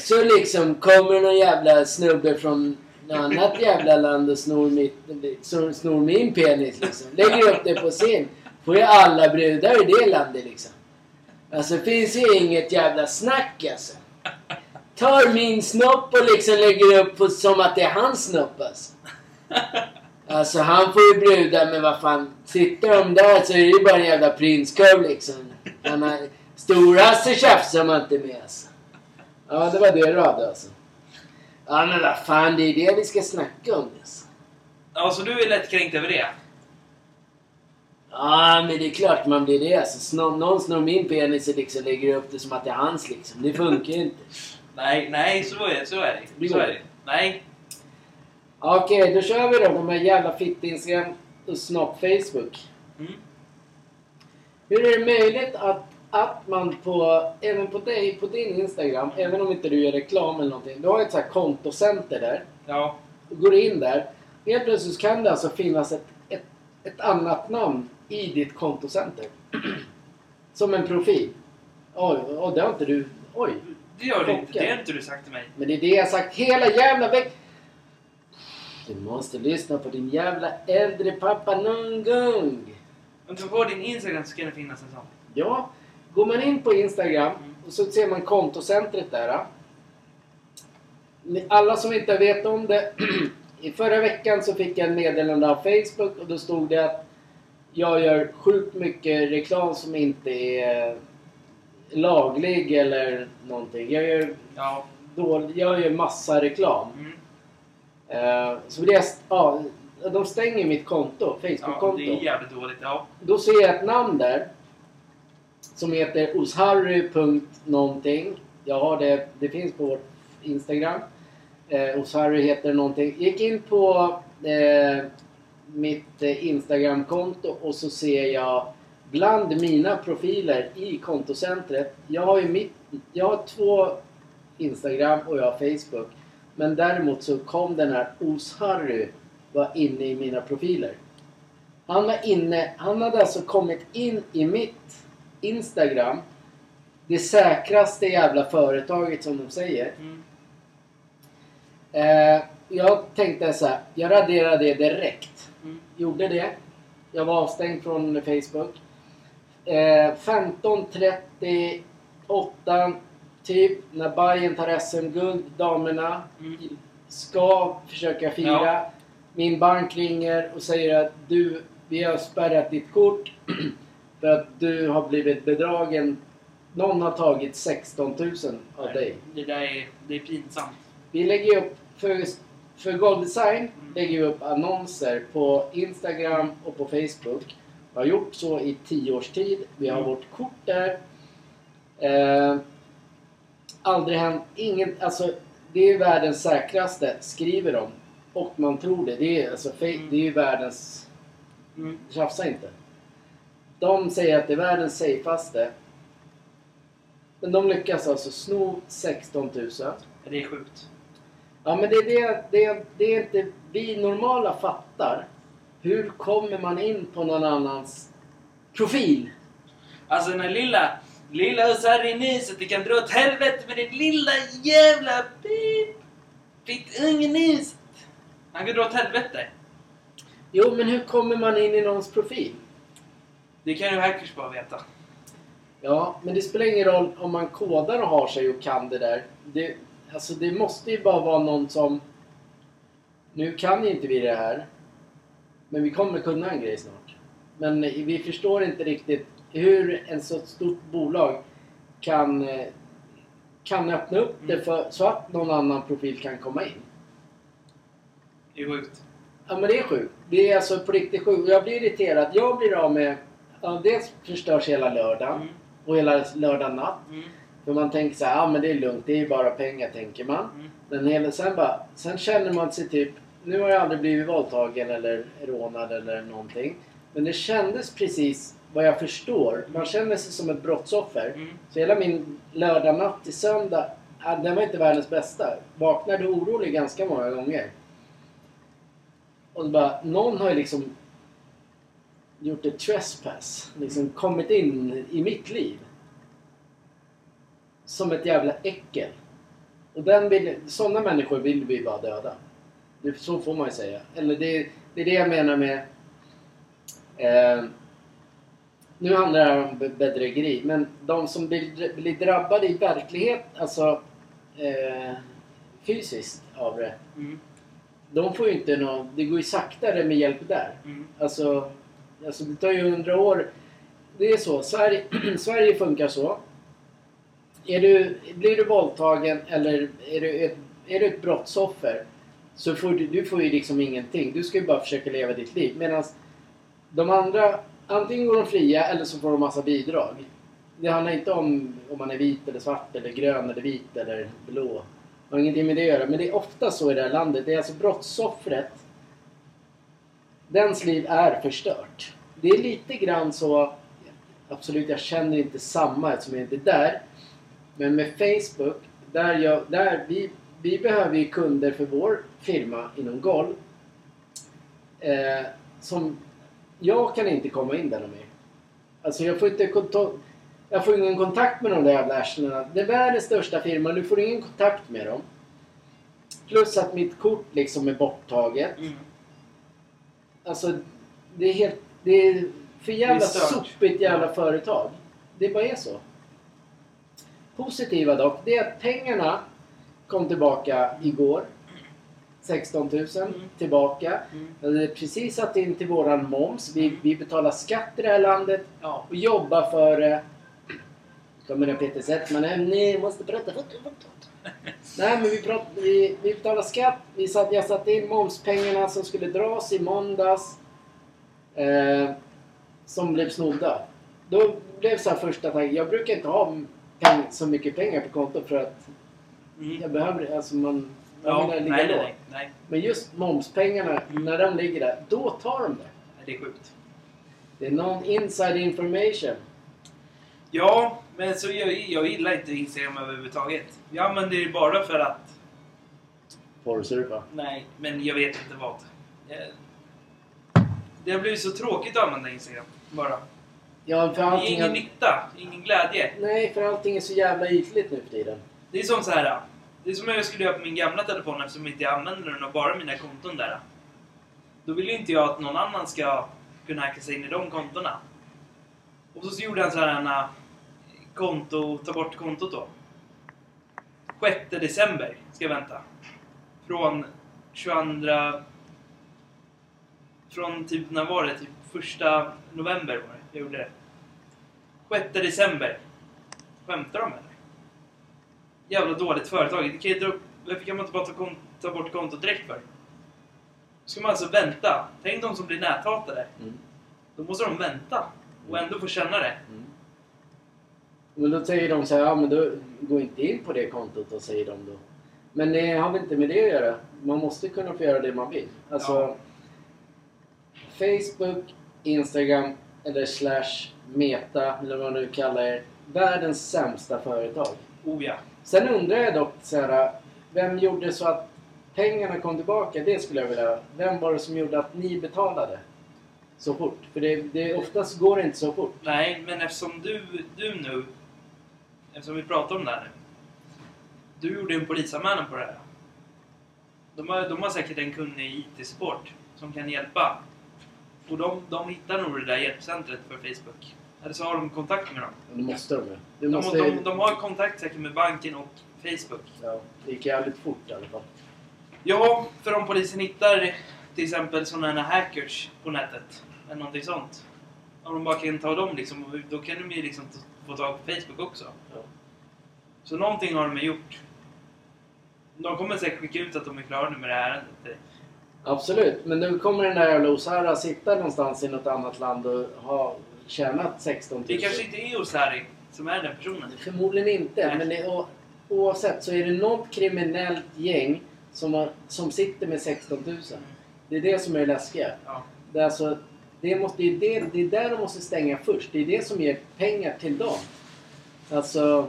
Så liksom kommer någon jävla snubbe från något annat jävla land och snor, mitt, snor min penis liksom. Lägger upp det på sin. Får ju alla brudar i det landet liksom. Alltså finns ju inget jävla snack alltså. Tar min snopp och liksom lägger upp på, som att det är hans snopp alltså. Alltså han får ju brudar men vad fan. Sitter de där så är det ju bara en jävla prinskorv liksom. Stor-Hasse tjafsar man inte med alltså. Ja det var det du hade alltså. Ja men vad fan det är det vi ska snacka om alltså. Ja, så du är lätt kränkt över det? Ja men det är klart man blir det alltså. Snå, någon snor min penis och liksom lägger upp det som att det är hans liksom. Det funkar ju inte. Nej, nej, så är, så är det. Så är det. Nej. Okej, då kör vi då de här jävla fitt-Instagram och snopp Facebook. Mm. Hur är det möjligt att, att man på, även på dig, på din Instagram, även om inte du gör reklam eller någonting, du har ett så här kontocenter där. Ja. Och går in där. Helt plötsligt kan det alltså finnas ett, ett, ett annat namn i ditt kontocenter. Som en profil. Oj, oj, det har inte du... Oj. Det gör du inte. Det har inte du sagt till mig. Men det är det jag sagt hela jävla veckan. Du måste lyssna på din jävla äldre pappa någon gång. Du på din Instagram så kan det finnas en sån. Ja, går man in på Instagram och så ser man kontocentret där. Alla som inte vet om det. I förra veckan så fick jag en meddelande av Facebook och då stod det att jag gör sjukt mycket reklam som inte är laglig eller någonting. Jag gör, Ja. dålig, jag gör massa reklam. Mm. Eh, så det, ja, de stänger mitt konto, Ja, Facebook-konto. det är jävligt dåligt. Ja. Då ser jag ett namn där. Som heter osharry.någonting. Jag har det, det finns på vårt Instagram. Eh, osharry heter någonting. Gick in på eh, mitt eh, Instagramkonto och så ser jag bland mina profiler i kontocentret. Jag har ju mitt, jag har två Instagram och jag har Facebook. Men däremot så kom den här Osharry var inne i mina profiler. Han var inne, han hade alltså kommit in i mitt Instagram. Det säkraste jävla företaget som de säger. Mm. Eh, jag tänkte så här, jag raderade det direkt. Mm. Gjorde det. Jag var avstängd från Facebook. Eh, 15.38 typ när Bayern tar SM-guld, damerna. Mm. Ska försöka fira. Ja. Min bank ringer och säger att du, vi har spärrat ditt kort för att du har blivit bedragen. Någon har tagit 16 000 av dig. Det där är, det är pinsamt. Vi lägger upp, för, för golvdesign Mm. lägger vi upp annonser på Instagram och på Facebook. Vi har gjort så i 10 års tid. Vi har Mm. vårt kort där. Eh, aldrig hänt, ingen, alltså det är världens säkraste, skriver de. Och man tror det. Det är, alltså, Mm. det är ju världens, Mm. tjafsa inte. De säger att det är världens safeaste. Men de lyckas alltså sno 16 000. Det är sjukt. Ja men det är det, det, det är inte vi normala fattar. Hur kommer man in på någon annans profil? Alltså den här lilla, lilla Özari Nyset, det kan dra åt helvete med din lilla jävla pip! Ditt unge Nyset! Han kan dra åt helvete. Jo, men hur kommer man in i någons profil? Det kan ju hackers bara veta. Ja, men det spelar ingen roll om man kodar och har sig och kan det där. Det, alltså det måste ju bara vara någon som... Nu kan ju inte vi det här. Men vi kommer kunna en grej snart. Men vi förstår inte riktigt hur en så stort bolag kan, kan öppna upp det för, så att någon annan profil kan komma in. Det är sjukt. Ja men det är sjukt. Det är alltså på riktigt sjukt. Jag blir irriterad. Jag blir av med... Ja, dels förstörs hela lördagen. Mm. Och hela lördag natt. Mm. För man tänker så här, ja men det är lugnt, det är ju bara pengar tänker man. Mm. Men hela, sen, bara, sen känner man sig typ, nu har jag aldrig blivit våldtagen eller rånad eller någonting. Men det kändes precis vad jag förstår. Man känner sig som ett brottsoffer. Mm. Så hela min lördag natt till söndag, den var inte världens bästa. Vaknade orolig ganska många gånger. Och bara, någon har ju liksom gjort ett trespass. Liksom kommit in i mitt liv. Som ett jävla äckel. Och den vill, sådana människor vill vi bara döda. Det, så får man ju säga. Eller det, det är det jag menar med... Eh, nu handlar det här om be- bedrägeri, men de som blir, blir drabbade i verklighet, alltså eh, fysiskt av det. Mm. De får ju inte nå, det går ju saktare med hjälp där. Mm. Alltså, alltså det tar ju hundra år. Det är så. Sverige, Sverige funkar så. Är du, blir du våldtagen eller är du ett, är du ett brottsoffer så får du, du får ju liksom ingenting. Du ska ju bara försöka leva ditt liv. Medan de andra, antingen går de fria eller så får de massa bidrag. Det handlar inte om om man är vit eller svart eller grön eller vit eller blå. Det har ingenting med det att göra. Men det är ofta så i det här landet. Det är alltså brottsoffret dens liv är förstört. Det är lite grann så... Absolut, jag känner inte samma eftersom jag inte är där. Men med Facebook, där, jag, där vi, vi behöver ju kunder för vår firma inom golv. Eh, som... Jag kan inte komma in där mer. Alltså jag får inte konto- Jag får ingen kontakt med de där jävla arslena. Det är världens största firma, du får ingen kontakt med dem. Plus att mitt kort liksom är borttaget. Mm. Alltså, det är helt... Det är för jävla Det är stört. sopigt jävla företag. Det bara är så. Positiva dock, det är att pengarna kom tillbaka igår. 16 000 Mm. tillbaka. Mm. Det är precis satt in till våran moms. Vi, vi betalar skatt i det här landet Ja. och jobbar för... eh, Kommer det Peter Settman hem? Nej, måste prata. Nej, men vi, prat, vi, vi betalar skatt. Vi satt, jag satte in momspengarna som skulle dras i måndags. Eh, som blev snodda. Då blev så här första tanken. Jag brukar inte ha peng, så mycket pengar på kontot för att Mm. jag behöver... Alltså man... Ja, nej, nej, nej, nej. Men just momspengarna, när de ligger där, då tar de det. Det är sjukt. Det är någon inside information. Ja, men så jag, jag gillar inte Instagram överhuvudtaget. Jag använder det bara för att... Porrsurfa. Nej, men jag vet inte vad. Jag- Det har blivit så tråkigt att använda Instagram. Bara. Ja, för Det är allting... ingen nytta, ingen glädje. nej, för allting är så jävla ytligt nu för tiden. Det är som så här. Det är som jag skulle göra på min gamla telefon eftersom inte jag använder den och bara mina konton där. Då vill ju inte jag att någon annan ska kunna hacka sig in i de kontona. Och så gjorde han så här en eh, konto, ta bort kontot då. 6 december ska jag vänta. Från 22... Från typ, när var det? Typ första november var det jag gjorde det. 6 december. Skämtar de eller? Jävla dåligt företag. Det kan ju dra upp, varför kan man inte bara ta, ta bort kontot direkt för? Ska man alltså vänta? Tänk de som blir näthatade. Mm. Då måste de vänta och ändå få känna det. Mm. Men då säger de så här, ja men då gå inte in på det kontot och säger de då. Men det har väl inte med det att göra. Man måste kunna få göra det man vill. Alltså Ja. Facebook, Instagram eller slash Meta eller vad man nu kallar det. Världens sämsta företag. Oh ja. Sen undrar jag dock så här, vem gjorde så att pengarna kom tillbaka? Det skulle jag vilja... Vem var det som gjorde att ni betalade? så fort. För det, det, oftast går det inte så fort. Nej, men eftersom du, du nu... Eftersom vi pratar om det här nu. Du gjorde en polisanmälan på det här. De har, de har säkert en kunnig IT-support som kan hjälpa. Och de, de hittar nog det där hjälpcentret för Facebook. Eller så har de kontakt med dem. Det måste de ju. De, måste, de, de har kontakt säkert med banken och Facebook. ja, det gick jävligt fort i alla fall. Ja, för om polisen hittar till exempel sådana hackers på nätet. Eller någonting sånt. Om de bara kan ta dem liksom, då kan de ju liksom få tag på Facebook också. Ja. Så någonting har de gjort. De kommer säkert skicka ut att de är klara nu med det här ärendet. Absolut, men nu kommer den där jävla Osara sitta någonstans i något annat land och ha tjänat 16 000. Det kanske inte är Osari som är den personen. Förmodligen inte, Nej. men det, o, oavsett så är det något kriminellt gäng som, har, som sitter med 16 000. Det är det som är det läskiga. Ja. Det är, alltså, det, måste, det, är det, det är där de måste stänga först. Det är det som ger pengar till dem. Alltså...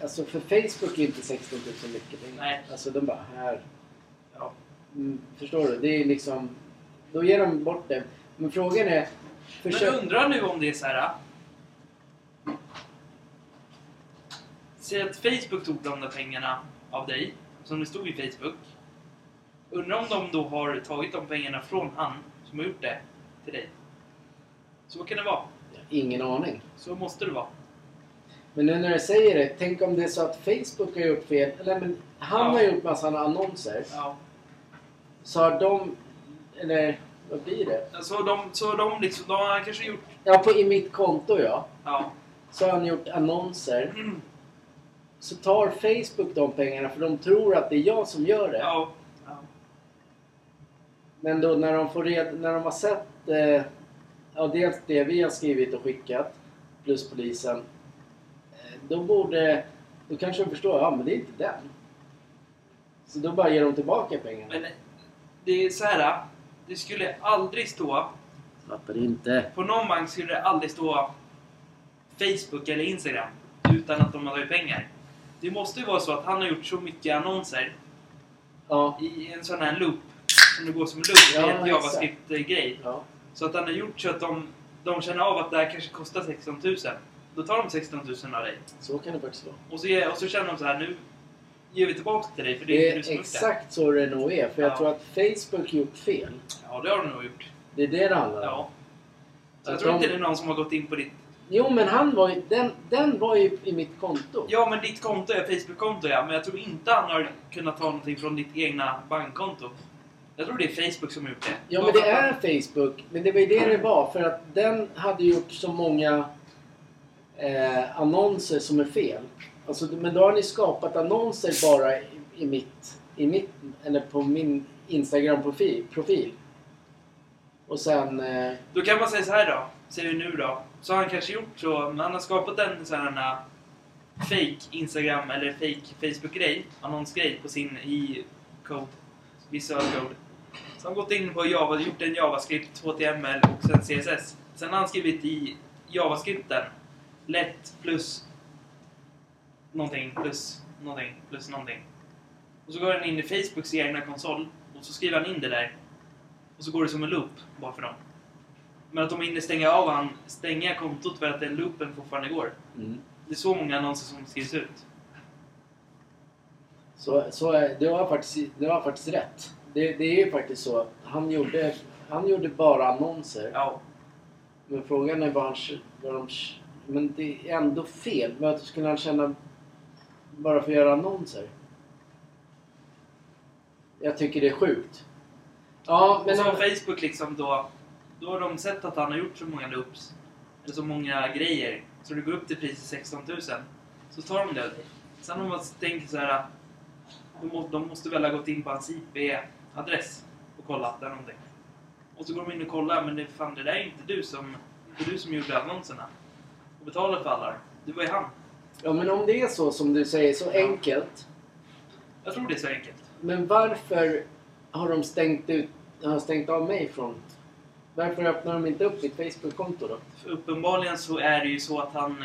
Alltså för Facebook är inte 16 000 mycket pengar. Nej. Alltså de bara här. Ja. Mm, förstår du? Det är liksom... Då ger de bort det. Men frågan är... Men Försök... undrar nu om det är så här. Säg att Facebook tog de där pengarna av dig, som det stod i Facebook. Undrar om de då har tagit de pengarna från han som har gjort det till dig. Så kan det vara. Ingen aning. Så måste det vara. Men nu när du säger det, tänk om det är så att Facebook har gjort fel. Eller men han Ja. har gjort massa annonser. Ja. Så har de... Eller vad blir det? Så de, så de liksom, de har kanske gjort... Ja, på, i mitt konto ja. Ja. Så har han gjort annonser. Mm. Så tar Facebook de pengarna för de tror att det är jag som gör det. Ja. ja. Men då när de, får red, när de har sett eh, ja, dels det vi har skrivit och skickat plus polisen. Eh, då borde... Då kanske de förstår, ja men det är inte den. Så då bara ger de tillbaka pengarna. Men det är så här. Det skulle aldrig stå... Fattar inte. På någon bank skulle det aldrig stå Facebook eller Instagram utan att de har tagit pengar. Det måste ju vara så att han har gjort så mycket annonser Ja. i en sån här loop som det går som en loop Ja, i ett exakt. JavaScript-grej. ja. Så att han har gjort så att de, de känner av att det här kanske kostar 16 000. Då tar de 16 000 av dig. Så kan det faktiskt vara. Och så, och så känner de så här nu ger vi tillbaka till dig för det är Det inte du är som exakt så det nog är. För jag Ja. tror att Facebook gjort fel. Ja, det har de nog gjort. Det är det det handlar om. Ja. Så jag tror de- inte det är någon som har gått in på ditt... Jo men han var ju... Den, den var ju i mitt konto. Ja, men ditt konto är Facebook-konto ja. Men jag tror inte han har kunnat ta någonting från ditt egna bankkonto. Jag tror det är Facebook som har gjort det. Ja men det är Facebook. Men det var ju det det var. För att den hade gjort så många eh, annonser som är fel. Alltså, men då har ni skapat annonser bara i, i mitt... I mitt eller på min Instagram-profil. Profil. Och sen... Eh, Då kan man säga så här då. Säger vi nu då. Så har han kanske gjort så. Men han har skapat en sån här fake Instagram eller fake Facebook-grej. Annonsgrej på sin i code. Visual code. Så han har gått in på Java, gjort en JavaScript, HTML och sen CSS. Sen har han skrivit i JavaScripten lätt plus någonting plus någonting plus någonting. Och så går han in i Facebooks egna konsol och så skriver han in det där. Och så går det som en loop bara för dem. Men att de hinner stänga av han, stänga kontot för att den loopen fortfarande går. mm. Det är så många annonser som skrivs ut. Så, så är, du, har faktiskt, du har faktiskt rätt. Det, det är ju faktiskt så. Han gjorde, han gjorde bara annonser. Ja. Men frågan är vad, han, vad de... Men det är ändå fel. Men att skulle han känna bara för att göra annonser? Jag tycker det är sjukt. Ja, men... och så Facebook liksom då... Då har de sett att han har gjort så många loops. Eller så många grejer. Så det går upp till priset 16 000. Så tar de det av dig. Sen om man tänker så här... De måste, väl ha gått in på hans IP-adress och kollat där någonting. Och så går de in och kollar, men det, fan, det där är inte du som, inte du som gjorde annonserna. Och betalade för alla. Det var ju han. Ja, men om det är så som du säger, så Ja. enkelt. Jag tror det är så enkelt. Men varför har de stängt, ut, har stängt av mig från... Varför öppnar de inte upp mitt Facebook-konto då? För uppenbarligen så är det ju så att han...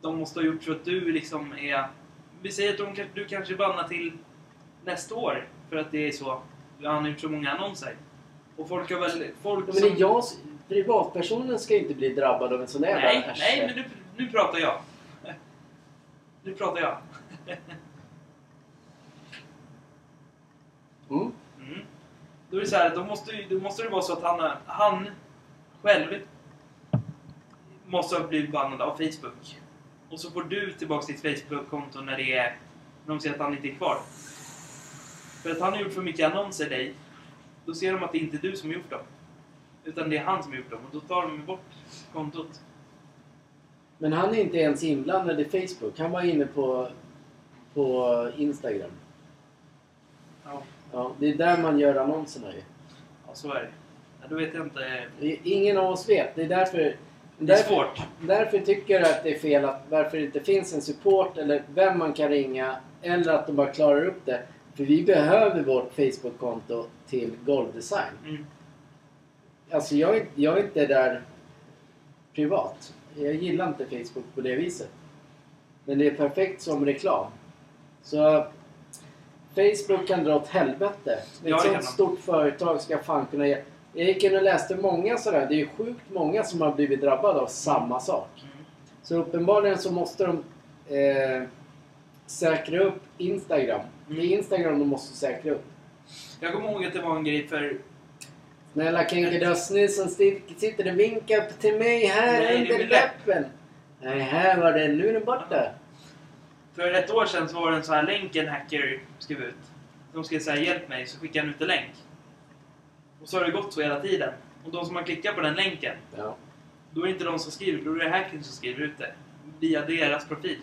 De måste ha gjort så att du liksom är... Vi säger att de, du kanske bannar till nästa år för att det är så. Han har gjort så många annonser. Och folk har väl... Folk Ja, men är jag, privatpersonen ska inte bli drabbad av en sån jävla Nej, nej, men nu, nu pratar jag. Nu pratar jag. Mm. Mm. Då är det så här, då måste, då måste det vara så att han, han själv måste ha blivit bannad av Facebook. Och så får du tillbaka ditt Facebook-konto när det är... När de ser att han inte är kvar. För att han har gjort för mycket annonser dig. Då ser de att det inte är du som har gjort dem. Utan det är han som har gjort dem. Och då tar de bort kontot. Men han är inte ens inblandad i Facebook. Han var inne på, på Instagram. Ja, Ja, det är där man gör annonserna ju. ja så är det. Ja, då vet jag inte. Ingen av oss vet. Det är därför... Det är därför, svårt. därför tycker jag att det är fel att varför det inte finns en support eller vem man kan ringa eller att de bara klarar upp det. För vi behöver vårt Facebook-konto till golvdesign. Mm. Alltså jag, jag är inte där privat. Jag gillar inte Facebook på det viset. Men det är perfekt som reklam. Så Facebook kan dra åt helvete. Ja, Ett det sånt stort företag ska fan kunna ge... Jag gick in och läste många sådär. Det är ju sjukt många som har blivit drabbade av samma sak. Mm. Så uppenbarligen så måste de eh, säkra upp Instagram. Det är Instagram de måste säkra upp. Jag kommer ihåg att det var en grej för... Snälla Kenkedösny som sti- sitter och vinkar till mig här Nej, under läppen. Nej, här var den. Nu är den borta. För ett år sedan så var det en sån här länk en hacker skrev ut. De skrev såhär hjälp mig, så skickade han ut en länk. Och så har det gått så hela tiden. Och de som har klickat på den länken, Ja, då är det inte de som skriver, då är det hacken som skriver ut det. Via deras profil.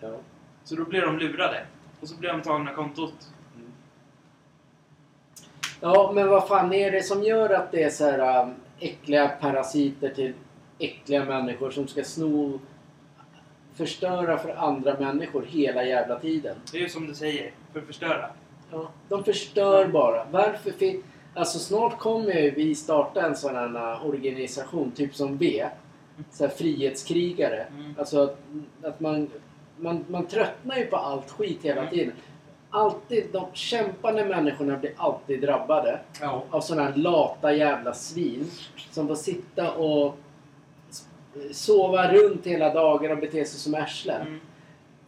ja. Så då blir de lurade. Och så blir de tagna kontot. Ja, men vad fan är det som gör att det är så här um, äckliga parasiter till äckliga människor som ska sno förstöra för andra människor hela jävla tiden? Det är ju som du säger, för att förstöra. Ja, de förstör bara. Varför fin- Alltså snart kommer ju vi starta en sån här uh, organisation, typ som V. Så här frihetskrigare. Mm. Alltså att, att man, man, man tröttnar ju på allt skit hela Mm. tiden. Alltid, de kämpande människorna blir alltid drabbade Ja. av såna här lata jävla svin som får sitta och sova runt hela dagen och bete sig som arslen. Mm.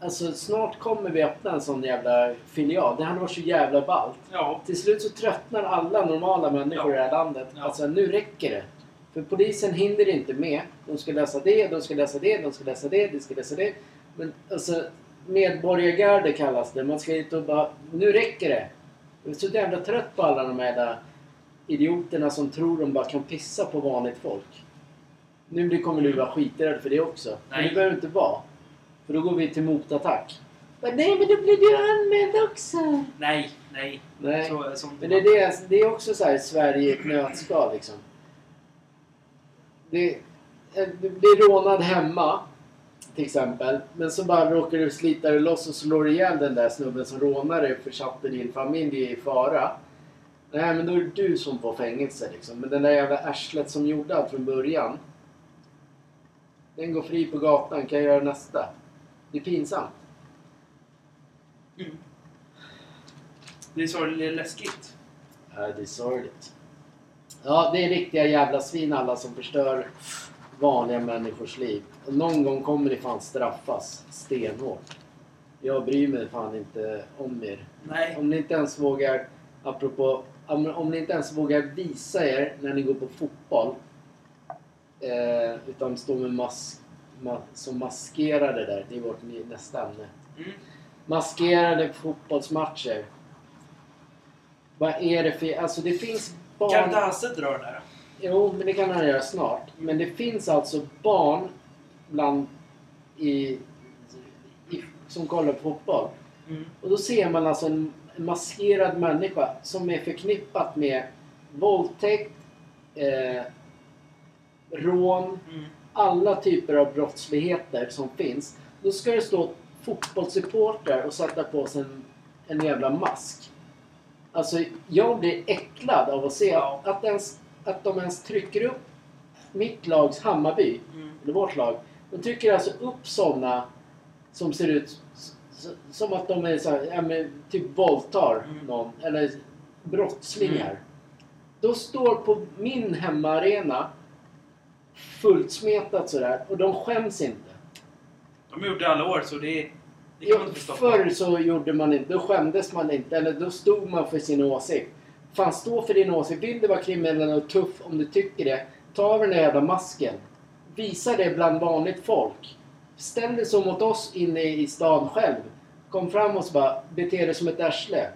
Alltså snart kommer vi öppna en sån jävla filial. Det hade varit så jävla ballt. Ja. Till slut så tröttnar alla normala människor Ja. i det här landet. Ja. Alltså nu räcker det. För polisen hinner inte med. De ska läsa det, de ska läsa det, de ska läsa det, de ska läsa det. Men alltså medborgargarde kallas det. Man ska hit och bara... Nu räcker det. Jag är så jävla trött på alla de här där idioterna som tror de bara kan pissa på vanligt folk. Nu kommer du vara skiträdd för det också. Men Nej. det behöver inte vara. För då går vi till motattack. Men nej, men då blir du anmäld också. Nej, nej. Nej. Så, Men det är, det, det är också så här Sverige i ett nötskal liksom. Det, eh, du blir rånad hemma till exempel. Men så bara råkar du slita dig loss och slår ihjäl den där snubben som rånar dig och försatte din familj i fara. Nej men då är det du som får fängelse liksom. Men den där jävla arslet som gjorde allt från början. Den går fri på gatan, kan göra nästa. Det är pinsamt. Mm. Det är sorgligt läskigt. Ja, det är sorgligt. Ja, det är riktiga jävla svin alla som förstör vanliga människors liv. Och någon gång kommer det fan straffas stenhårt. Jag bryr mig fan inte om er. Nej. Om ni inte ens vågar, apropå, om, om ni inte ens vågar visa er när ni går på fotboll. Eh, utan står med mask, ma, som maskerade där. Det är vårt nästa ämne. Mm. Maskerade fotbollsmatcher. Vad är det för... Alltså det finns barn... Kan inte Hasse dra den här? Jo, men det kan han göra snart. Men det finns alltså barn bland i, i, som kollar på fotboll. Mm. Och då ser man alltså en, en maskerad människa som är förknippat med våldtäkt, eh, rån, Mm. alla typer av brottsligheter som finns. Då ska det stå fotbollssupportrar och sätta på sig en, en jävla mask. Alltså, jag blir äcklad av att se Ja. att, ens, att de ens trycker upp mitt lags Hammarby, Mm. eller vårt lag. De trycker alltså upp sådana som ser ut som att de är så här, ja, men, typ våldtar Mm. någon, eller brottslingar. Mm. Då står på min hemmaarena fullt smetat sådär och de skäms inte. De gjort det alla år så det, det kan man inte stoppa. förr så gjorde man inte, då skämdes man inte, eller då stod man för sin åsikt. Fan, stå för din åsikt. Vill du vara kriminell och tuff om du tycker det, ta av den där jävla masken. Visa det bland vanligt folk. Ställ dig så mot oss inne i stan själv. Kom fram och så bara, bete dig som ett arsle.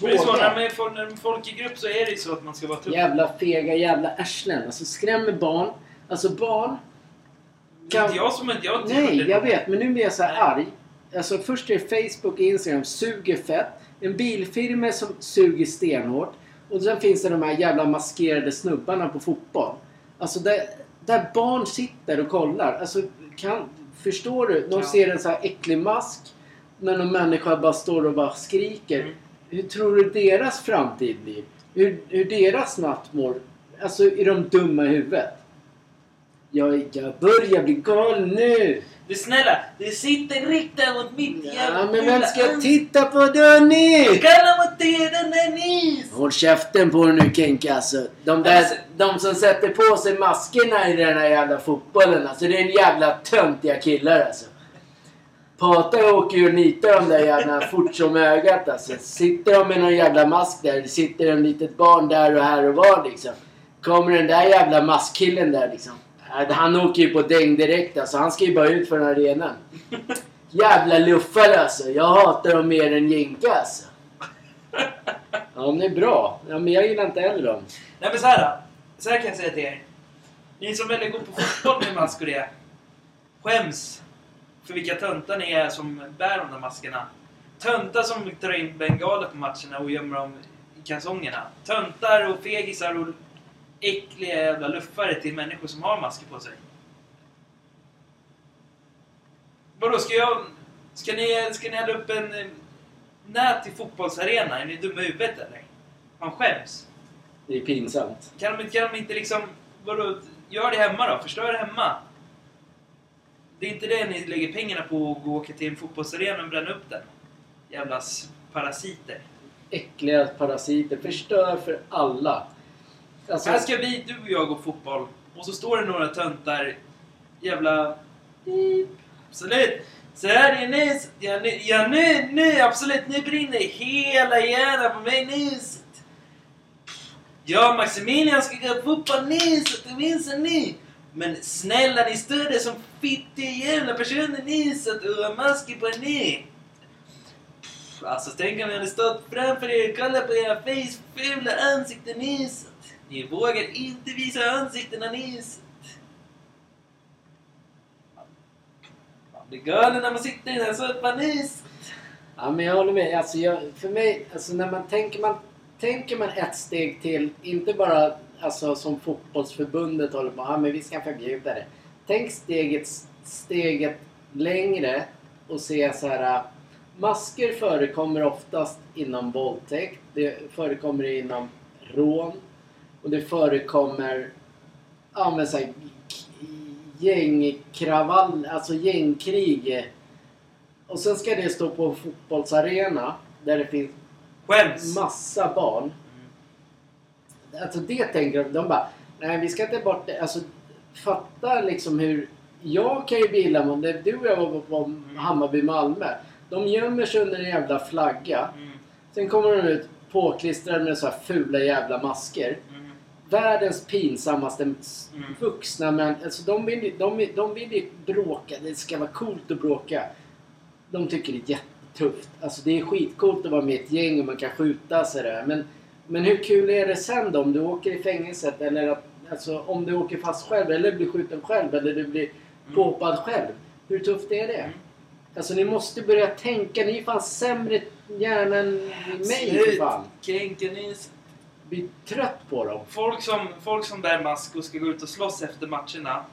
Men det är så, när, man är, när folk är i grupp så är det ju så att man ska vara tuff. Jävla fega jävla arslen. Alltså skrämmer barn. Alltså barn Det är inte jag som inte... Jag Nej, det. jag vet. Men nu blir jag så här arg. Alltså först är det Facebook och Instagram suger fett. En bilfirma som suger stenhårt. Och sen finns det de här jävla maskerade snubbarna på fotboll. Alltså där, där barn sitter och kollar. Alltså kan, förstår du? De Ja. ser en så här äcklig mask. När någon människa bara står och bara skriker. Mm. Hur tror du deras framtid blir? Hur, hur deras natt mår? Alltså är de dumma i huvudet? Jag, jag börjar bli galen nu! Det snälla, det sitter riktat mot mitt Ja, jävla men vem ska ans- titta på det nu? Kalla mot det den där nis! Håll käften på dig nu Kenke alltså. De, där, de som sätter på sig maskerna i den här jävla fotbollen alltså. Det är en jävla töntiga killar alltså. Pata åker ju och nitar de där jävla fort som ögat alltså. Sitter de med någon jävla mask där. Sitter en litet barn där och här och var liksom. Kommer den där jävla maskkillen där liksom. Han åker ju på däng direkt alltså. Han ska ju bara ut från arenan. Jävla luffare alltså. Jag hatar dem mer än Jinka alltså. Ja, de är bra. Ja, men jag gillar inte heller dem. Nej men så här då. Så här kan jag säga till er. Ni som väljer att gå på fotboll med mask och det. Skäms för vilka töntar ni är som bär de där maskerna. Töntar som tar in bengaler på matcherna och gömmer dem i kalsongerna. Töntar och fegisar och äckliga jävla luffare till människor som har masker på sig. Vadå, ska jag... Ska ni, ska ni hälla upp en eh, nät i fotbollsarena? Är ni dumma i huvudet eller? Man skäms. Det är pinsamt. Kan de, kan de inte liksom... Vadå? Gör det hemma då. Förstör det hemma. Det är inte det ni lägger pengarna på att gå och åka till en fotbollsarena och bränna upp den. Jävla parasiter. Äckliga parasiter. Förstör för alla. Alltså, Här ska vi, du och jag, gå fotboll. Och så står det några töntar. Jävla... Absolut. Så här är nu. Ja, nu, ja, nu, nu, absolut. Nu brinner hela hjärnan på mig nyset. Ja, Maximilian ska gå på fotboll nyset. Det minns ni. Men snälla, ni står där som fittiga jävla personer nyset och masker på ni. Alltså, tänk om jag hade stått framför er och kollat på era face fula ansikten nyset. Ni vågar inte visa ansiktena nyset. Man blir galen när man sitter i den här soffan nyset. Ja, men jag håller med. Alltså, jag, för mig, alltså när man tänker, man tänker man ett steg till, inte bara alltså, som fotbollsförbundet håller på, ja men vi ska förbjuda det. Tänk steget, steget längre och se så här. Masker förekommer oftast inom våldtäkt, det förekommer inom rån och det förekommer ja, men så här, gängkravall, alltså gängkrig. Och sen ska det stå på en fotbollsarena där det finns Skäms! massa barn. Alltså det tänker de. De bara, nej vi ska inte bort det. Alltså fatta liksom hur... Jag kan ju bli illa om det. Du och jag var på Hammarby-Malmö. De gömmer sig under en jävla flagga. Mm, Sen kommer de ut påklistrade med så här fula jävla masker. Mm, Världens pinsammaste Mm. vuxna män. Alltså de vill, de, de vill bråka. Det ska vara coolt att bråka. De tycker det är jättetufft. Alltså det är skitcoolt att vara med i ett gäng och man kan skjuta sig där. Men, men hur kul är det sen då om du åker i fängelset eller att, alltså, om du åker fast själv eller blir skjuten själv eller du blir påhoppad själv. Hur tufft är det? Mm. Alltså ni måste börja tänka. Ni är fan sämre hjärna än mig för fan. Kränker nyset. Blir trött på dem. Folk som, folk som bär mask och ska gå ut och slåss efter matcherna.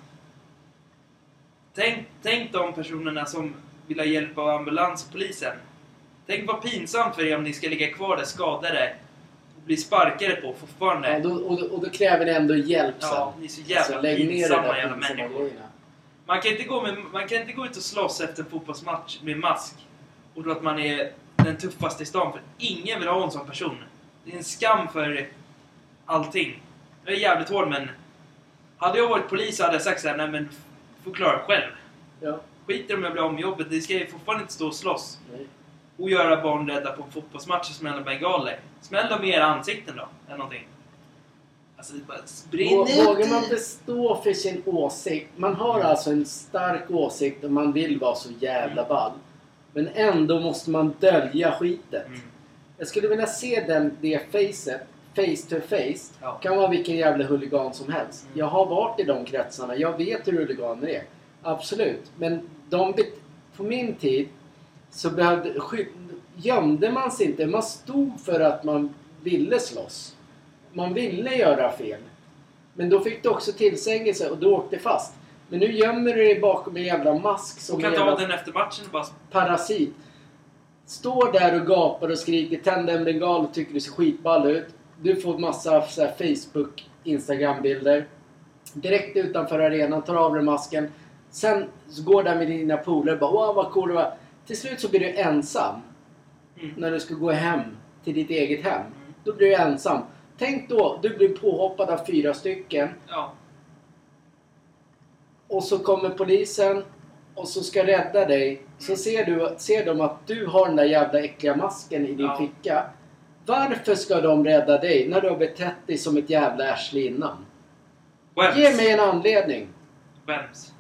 Tänk, tänk de personerna som vill ha hjälp av ambulans och polisen. Tänk vad pinsamt för er om ni ska ligga kvar där skadade och bli sparkade på fortfarande. Ja, då, och, då- och då kräver det ändå hjälp sen. Ja, ni är så jävla lägg ner det pinsamma där jävla människor. Man kan, inte gå med, man kan inte gå ut och slåss efter en fotbollsmatch med mask och tro att man är den tuffaste i stan, för ingen vill ha en sån person. Det är en skam för allting. Jag är jävligt hård men... Hade jag varit polis hade jag sagt såhär, nej men förklara själv. Ja. Skiter om jag blir av med jobbet, det ska ju fortfarande inte stå och slåss. Nej. Och göra barn rädda på fotbollsmatcher och smälla bengaler. Smäll dem i era ansikten då, eller någonting. Alltså, det Vågar man i- bestå för sin åsikt? Man har alltså en stark åsikt och man vill vara så jävla Mm. ball. Men ändå måste man dölja skitet. Mm. Jag skulle vilja se den, det facet, face to face. Ja. Kan vara vilken jävla huligan som helst. Mm. Jag har varit i de kretsarna. Jag vet hur huliganer är. Absolut. Men de på min tid så behövde, gömde man sig inte. Man stod för att man ville slåss. Man ville göra fel. Men då fick du också tillsägelse och du åkte fast. Men nu gömmer du dig bakom en jävla mask som Och kan ta den efter matchen bara... parasit. Står där och gapar och skriker, tänder en bengal och tycker du ser skitball ut. Du får massa så här, Facebook, Instagram-bilder. Direkt utanför arenan, tar av dig masken. Sen så går där med dina polare och bara åh vad cool du var. Till slut så blir du ensam. Mm. När du ska gå hem till ditt eget hem. Då blir du ensam. Tänk då, du blir påhoppad av fyra stycken. Ja. Och så kommer polisen och så ska rädda dig. Så ser, du, ser de att du har den där jävla äckliga masken i din Ja. ficka. Varför ska de rädda dig när du har betett dig som ett jävla arsle innan? Skäms. Ge mig en anledning. Skäms.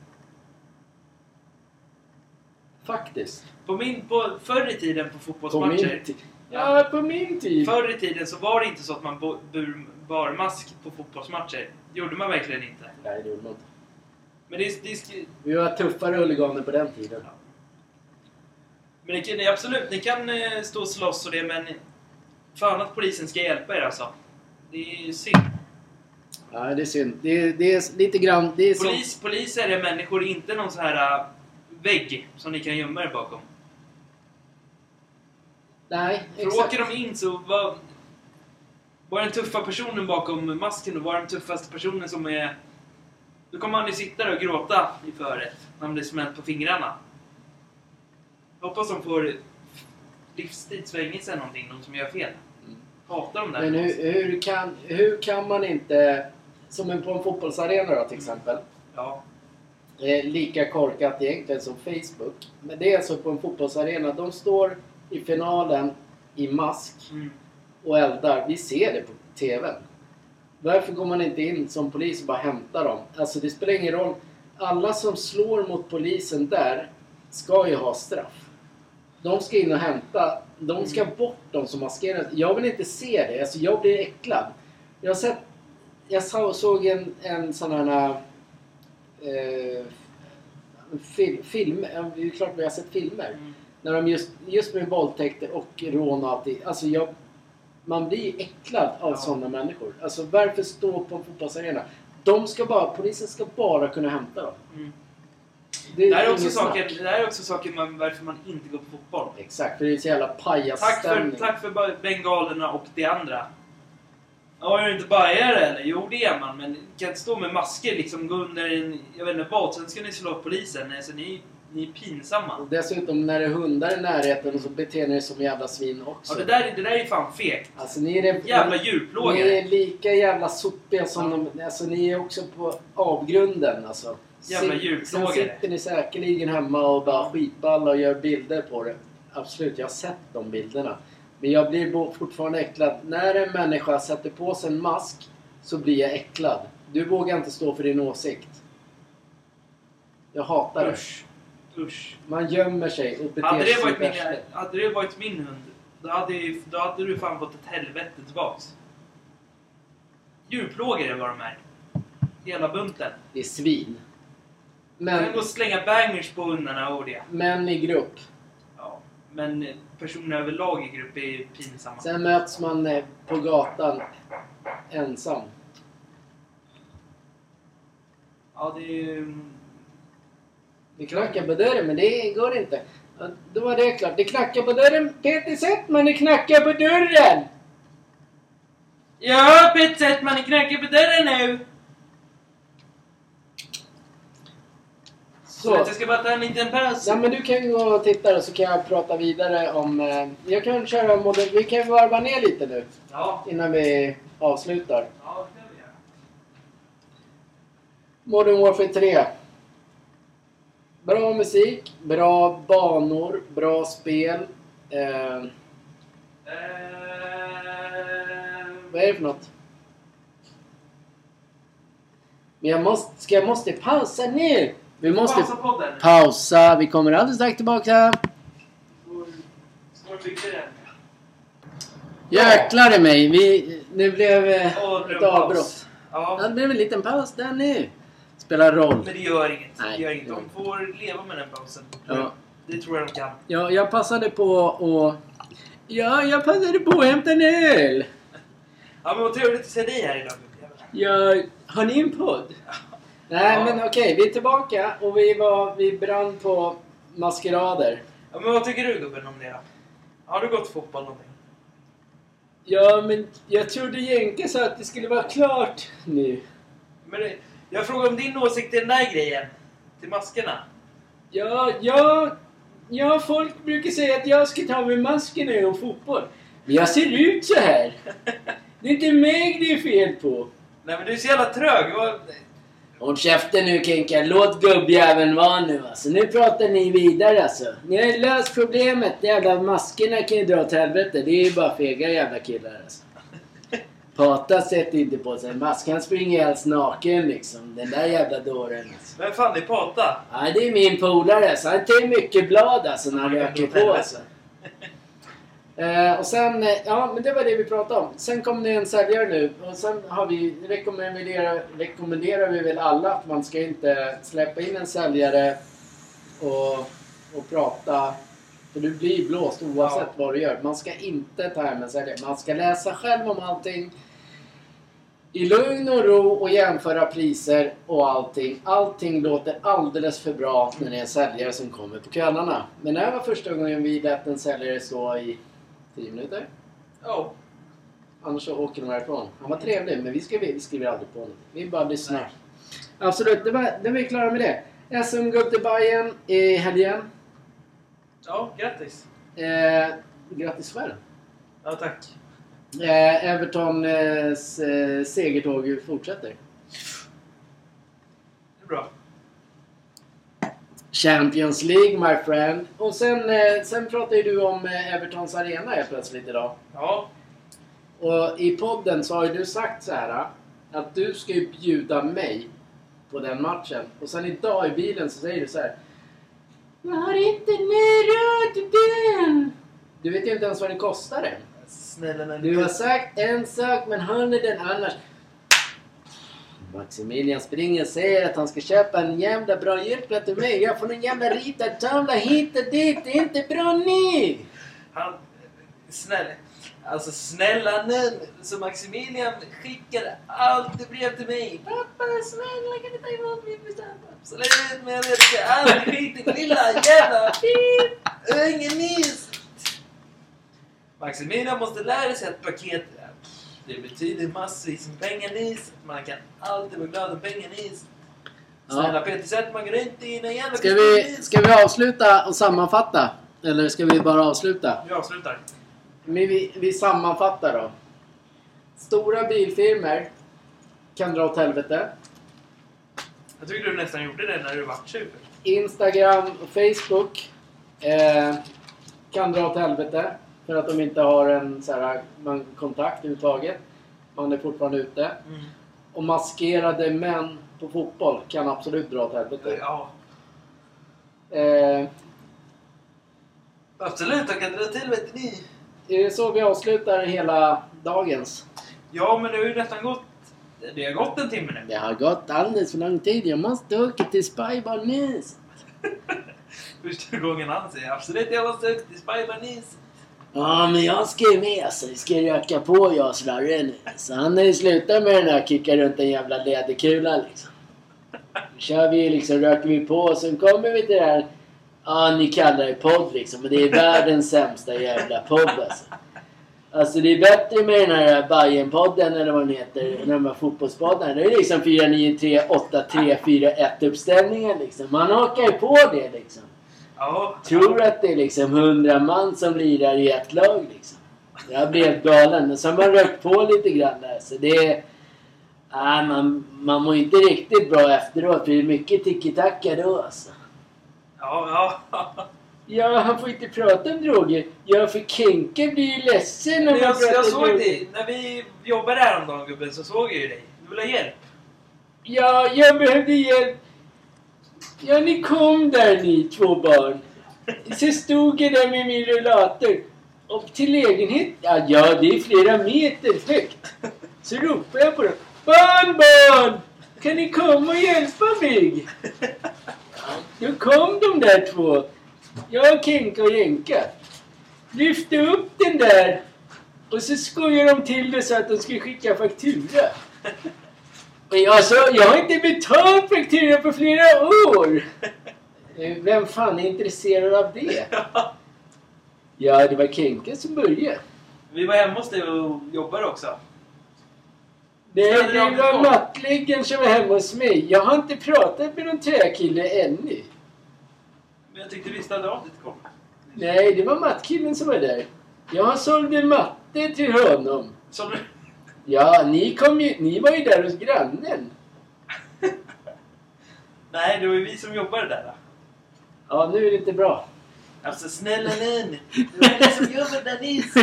Faktiskt. På min... På, förr i tiden på På fotbollsmatcher... min tid. Ja, på min tid. Förr i tiden så var det inte så att man bur, bar mask på fotbollsmatcher. Gjorde man verkligen inte. Nej, det gjorde man inte. Men det, är- det, är- Vi var tuffare huliganer på den tiden. men det kan, det är absolut, ni kan eh, stå och slåss och det men... Fan att polisen ska hjälpa er alltså. Det är synd. Nej, det är synd. Det är, det är lite grann... Det är som, Polis, poliser är människor, inte någon så här äh, vägg som ni kan gömma er bakom. Nej, För exakt. åker de in så var... Var den tuffa personen bakom masken och var den tuffaste personen som är... Då kommer han ju sitta där och gråta i förrätt när han blir smält på fingrarna. Jag hoppas de får livstidsfängelse eller någonting, de som gör fel. Mm. Hatar de där. Men hur, hur, kan, hur kan man inte... Som en- på en fotbollsarena då till exempel. Ja. Det är lika korkat egentligen som Facebook. Men det är alltså på en fotbollsarena. De står i finalen i mask Mm. och eldar. Vi ser det på TVn. Varför går man inte in som polis och bara hämtar dem? Alltså det spelar ingen roll. Alla som slår mot polisen där ska ju ha straff. De ska in och hämta. De ska bort de som maskerar Jag vill inte se det. Alltså jag blir äcklad. Jag har sett... Jag så- såg en, en sån här... Eh, film, film, det är klart vi har sett filmer. Mm. När de just, just med våldtäkter och rån och allting. Alltså jag, man blir äcklad av Ja. sådana människor. Alltså varför stå på en fotbollsarena? De ska bara, polisen ska bara kunna hämta dem. Mm. Det Det här är också saker, snack. det är också saker man, varför man inte går på fotboll. Exakt, för det är så jävla Tack för, pajasstämning. tack för bengalerna och det andra. Ja, är du inte bajare eller? Jo, det är man. Men kan inte stå med masker liksom, gå under en, jag vet inte vad, sen ska ni slå polisen. Alltså, ni, ni är pinsamma. Och dessutom när det är hundar i närheten så beter ni er som jävla svin också. Ja, det där, det där är fan fegt. Alltså ni är det... Jävla Ni djurplågare. är lika jävla sopiga som de... Alltså ni är också på avgrunden alltså. Jävla djurplågare. Sen sitter ni säkerligen hemma och bara skitballa och gör bilder på det. Absolut, jag har sett de bilderna. Men jag blir fortfarande äcklad. När en människa sätter på sig en mask så blir jag äcklad. Du vågar inte stå för din åsikt. Jag hatar det. Usch. Man gömmer sig och beter Hade sig det, som varit min, hade det varit min hund, då hade, då hade du fan fått ett helvete tillbaks. Djurplågare var de här. Hela bunten. Det är svin. Men, gå och slänga bangers på hundarna och det. män i grupp. Ja, men personer överlag i grupp är pinsamma. Sen möts man eh, på gatan ensam. Ja, det är ju... Det knackar på dörren, men det går inte. Då var det klart. Det knackar på dörren. Peter Settman, det knackar på dörren! Ja, Peter Settman, ni knackar på dörren nu! Så jag ska bara ta en liten paus. Ja men du kan gå och titta och så kan jag prata vidare om... Eh, jag kan köra modern... Vi kan varva ner lite nu Ja. innan vi avslutar. Ja, det kan vi göra. Modern Warfare 3. Bra musik, bra banor, bra spel. Eh, vad är det för något? Men jag måste, ska jag måste pausa nu. Vi måste Pausa podden. pausa. Vi kommer alldeles strax tillbaka. Jäklar i mig. Vi, det blev eh, ett avbrott. Ja, Ja, det blev en liten paus där nu. Spelar roll. men det gör inget. Nej. Det gör inget. De får leva med den pausen. Ja. Det tror jag de kan. Ja, jag passade på att... Ja, jag passade på att hämta en öl. Ja, men vad trevligt att se dig här idag. Ja, har ni en podd? Nej, Ja. men okej. vi är tillbaka och vi, var, vi brann på maskerader. Ja, men vad tycker du gubben om det då? Har du gått fotboll någonting? Ja, men jag trodde Jenke sa att det skulle vara klart nu. Men det, jag frågar om din åsikt i den där grejen. Till maskerna. Ja, ja, ja, folk brukar säga att jag ska ta av mig masken när jag går fotboll. Men jag ser ut så här. Det är inte mig det är fel på. Nej men du är så jävla trög. Vad- Håll käften nu Kenka, låt gubbjäveln vara nu alltså. Nu pratar ni vidare alltså. Ni har ju löst problemet. De jävla maskerna kan ju dra åt helvete. Det är ju bara fega jävla killar alltså. Pata sätter inte på sig en mask. Han springer alls naken liksom. Den där jävla dåren alltså. Vem fan är Pata? Ja, det är min polare alltså. Han tar mycket blad alltså när han röker på alltså. Eh, och sen, eh, ja men det var det vi pratade om. Sen kom det en säljare nu och sen har vi, rekommenderar, rekommenderar vi väl alla att man ska inte släppa in en säljare och, och prata. För du blir blåst oavsett Ja. vad du gör. Man ska inte ta hem en säljare. Man ska läsa själv om allting. I lugn och ro och jämföra priser och allting. Allting låter alldeles för bra när det är en säljare som kommer på kvällarna. Men det här var första gången vi lät en säljare stå i 10 minuter. Ja. Annars så åker de härifrån. Han var trevlig, men vi skriver, vi skriver aldrig på något. Vi bara lyssnar. Absolut, det var, det var vi klara med det. SM-guld till Bayern i helgen. Ja, grattis. Eh, grattis själv. Ja, tack. Eh, Evertons eh, segertåg fortsätter. Det är bra. Champions League my friend. Och sen, eh, sen pratar ju du om eh, Evertons arena helt plötsligt idag. Ja. Och i podden så har ju du sagt så här att du ska ju bjuda mig på den matchen. Och sen idag i bilen så säger du så här. Jag har inte råd den! Du vet ju inte ens vad den kostar än. Snälla men Du har sagt en sak men han är den annars. Maximilian springer och säger att han ska köpa en jävla bra julklapp till mig. Jag får en jävla ritad tavla hit och dit. Det är inte bra nu! Han... Snälla. Alltså snälla nu. Så Maximilian skickade alltid brev till mig. Pappa snälla kan du ta emot min present? Absolut men jag vet inte. Alltid skit i lilla jävla. Ungen nyss. Maximilian måste lära sig att paket... Det betyder massvis med pengar nyss. Man kan alltid vara glad om pengar nyss. Snälla Peter Settman, gå inte i en jävla Ska vi, ska vi avsluta och sammanfatta? Eller ska vi bara avsluta? Vi avslutar. Men vi, vi sammanfattar då. Stora bilfirmor kan dra åt helvete. Jag tycker du nästan gjorde det när du var 20. Instagram och Facebook eh, kan dra åt helvete. För att de inte har en så här, man, kontakt överhuvudtaget. Man är fortfarande ute. Mm. Och maskerade män på fotboll kan absolut dra åt helvete. Ja, Eh, absolut. Jag kan dra till vet ni. är det så vi avslutar hela dagens? Ja, men det har ju nästan gått... Det har gått en timme nu. Det har gått alldeles för lång tid. Jag måste åka till Spybar News. Första gången han säger absolut jag måste upp till Spybarnis. Ja, men jag ska ju med så vi ska röka på jag och Slarre nu. Så han har ju slutat med den här kicka runt en jävla läderkula liksom. Nu kör vi liksom, röker vi på och sen kommer vi till det här. Ja, ni kallar det podd liksom. Men det är världens sämsta jävla podd alltså. Alltså det är bättre med den här Bajen-podden eller vad den heter. De här fotbollspoddarna. Det är liksom 4, 9, 3, 8, 3, 4, 1 uppställningar liksom. Man hakar ju på det liksom. Ja. Tror att det är liksom 100 man som lirar i ett lag liksom. Jag blev helt galen. Och så har man rökt på lite grann där. Så det är... Nej, man, man mår inte riktigt bra efteråt. Det är mycket tiki-taka då alltså. Ja, ja. Ja, han får inte prata om droger. Ja, för Kenke blir ju ledsen om Jag, man pratar jag såg droger. dig. När vi jobbade häromdagen gubben så såg jag ju dig. Du vill ha hjälp? Ja, jag behövde hjälp. Ja, ni kom där ni två barn. Så stod jag där med min rullator. Och till lägenheten. Ja, ja, det är flera meter högt. Så ropade jag på dem. Barn, barn! Kan ni komma och hjälpa mig? Då kom de där två. Jag, Kenka och Jenka. Lyfte upp den där. Och så skojade de till det så att de skulle skicka faktura. Men alltså, jag har inte betalt faktura på flera år! Vem fan är intresserad av det? Ja, det var Kenke som började. Vi var hemma hos dig och jobbade också. Det aldrig var på. mattläggaren som var hemma hos mig. Jag har inte pratat med någon träkille ännu. Men jag tyckte visst hade av ditt kom. Nej, det var mattkillen som var där. Jag sålde matte till honom. Som du... Ja, ni, kom ju, ni var ju där hos grannen. Nej, det var ju vi som jobbade där. Då. Ja, nu är det inte bra. Alltså snälla nån. Det var som jobbade där nyss.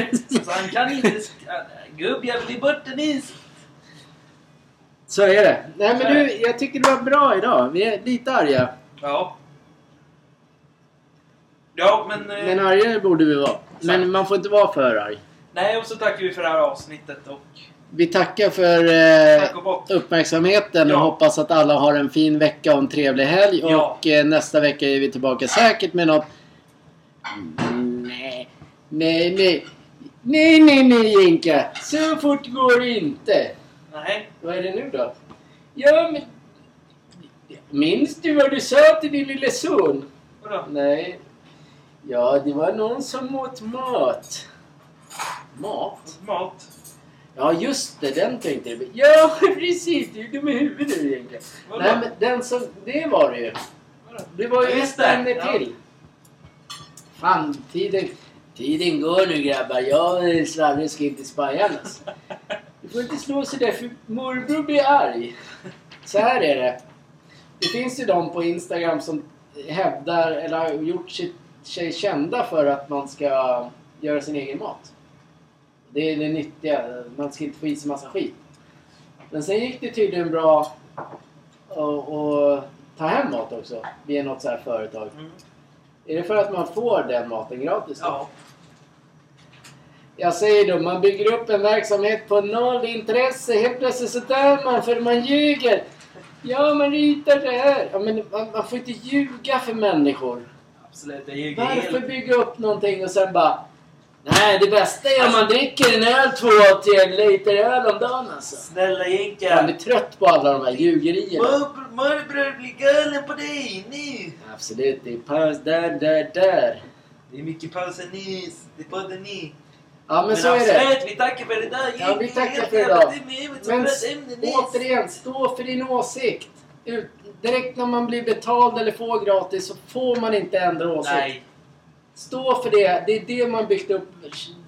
Så han kan inte... sk- Gubb, jag blir borta nyss. Så är det. Nej, men du, jag tycker det var bra idag. Vi är lite arga. Ja. Ja, men... eh, Men argare borde vi vara. Men man får inte vara för arg. Nej, och så tackar vi för det här avsnittet och... Vi tackar för eh, och uppmärksamheten och Ja. hoppas att alla har en fin vecka och en trevlig helg. Ja. Och eh, nästa vecka är vi tillbaka säkert med något... Nej, nej, nej. Nej, nej, nej Jinka. Så fort går det inte. Nej. Vad är det nu då? Ja, men... Minns du vad du sa till din lille son? Vadå? Nej. Ja, det var någon som åt mat. Mat? Mat? Ja, just det. Den tänkte jag. Ja, precis. Du är dum i huvudet egentligen. Vadå? Nej, men den som... Det var det ju. Vadå? Det var ju ett ämne ja. till. Fan, tiden, tiden går nu grabbar. Jag och Slarre ska inte spaja alltså. Du får inte slå sig där för morbror blir arg. Så här är det. Det finns ju de på Instagram som hävdar, eller har gjort sig, sig kända för att man ska göra sin egen mat. Det är det nyttiga. Man ska inte få i sig massa skit. Men sen gick det tydligen bra att ta hem mat också via något så här företag. Mm. Är det för att man får den maten gratis? då? Ja. Jag säger då, man bygger upp en verksamhet på noll intresse. Helt plötsligt så dör man för man ljuger. Ja, man ritar det här. Ja, men man, man får inte ljuga för människor. Absolut, jag ljuger Varför helt. bygga upp någonting och sen bara... Nej, det bästa är om man dricker en öl, två, tre liter öl om dagen alltså. Snälla Man blir trött på alla de här ljugerierna. Morbror blir galen på dig nu. Absolut, det är paus där, där, där. Det är mycket pauser nyss. Det är podden ni. Ja, men, så är det. absolut, vi tackar för idag. Ja, vi tackar för idag. Men återigen, stå för din åsikt. Ut, direkt när man blir betald eller får gratis så får man inte ändra åsikt. Nej. Stå för det. Det är det man byggt upp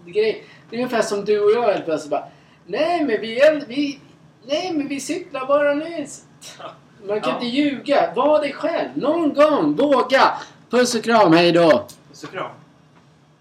grej. Det är ungefär som du och jag helt plötsligt bara. Nej men vi, är- vi, nej, men vi cyklar bara nyss. Man kan Ja. inte ljuga. Var dig själv. Någon gång. Våga. Puss och kram. Hej då. Puss och kram.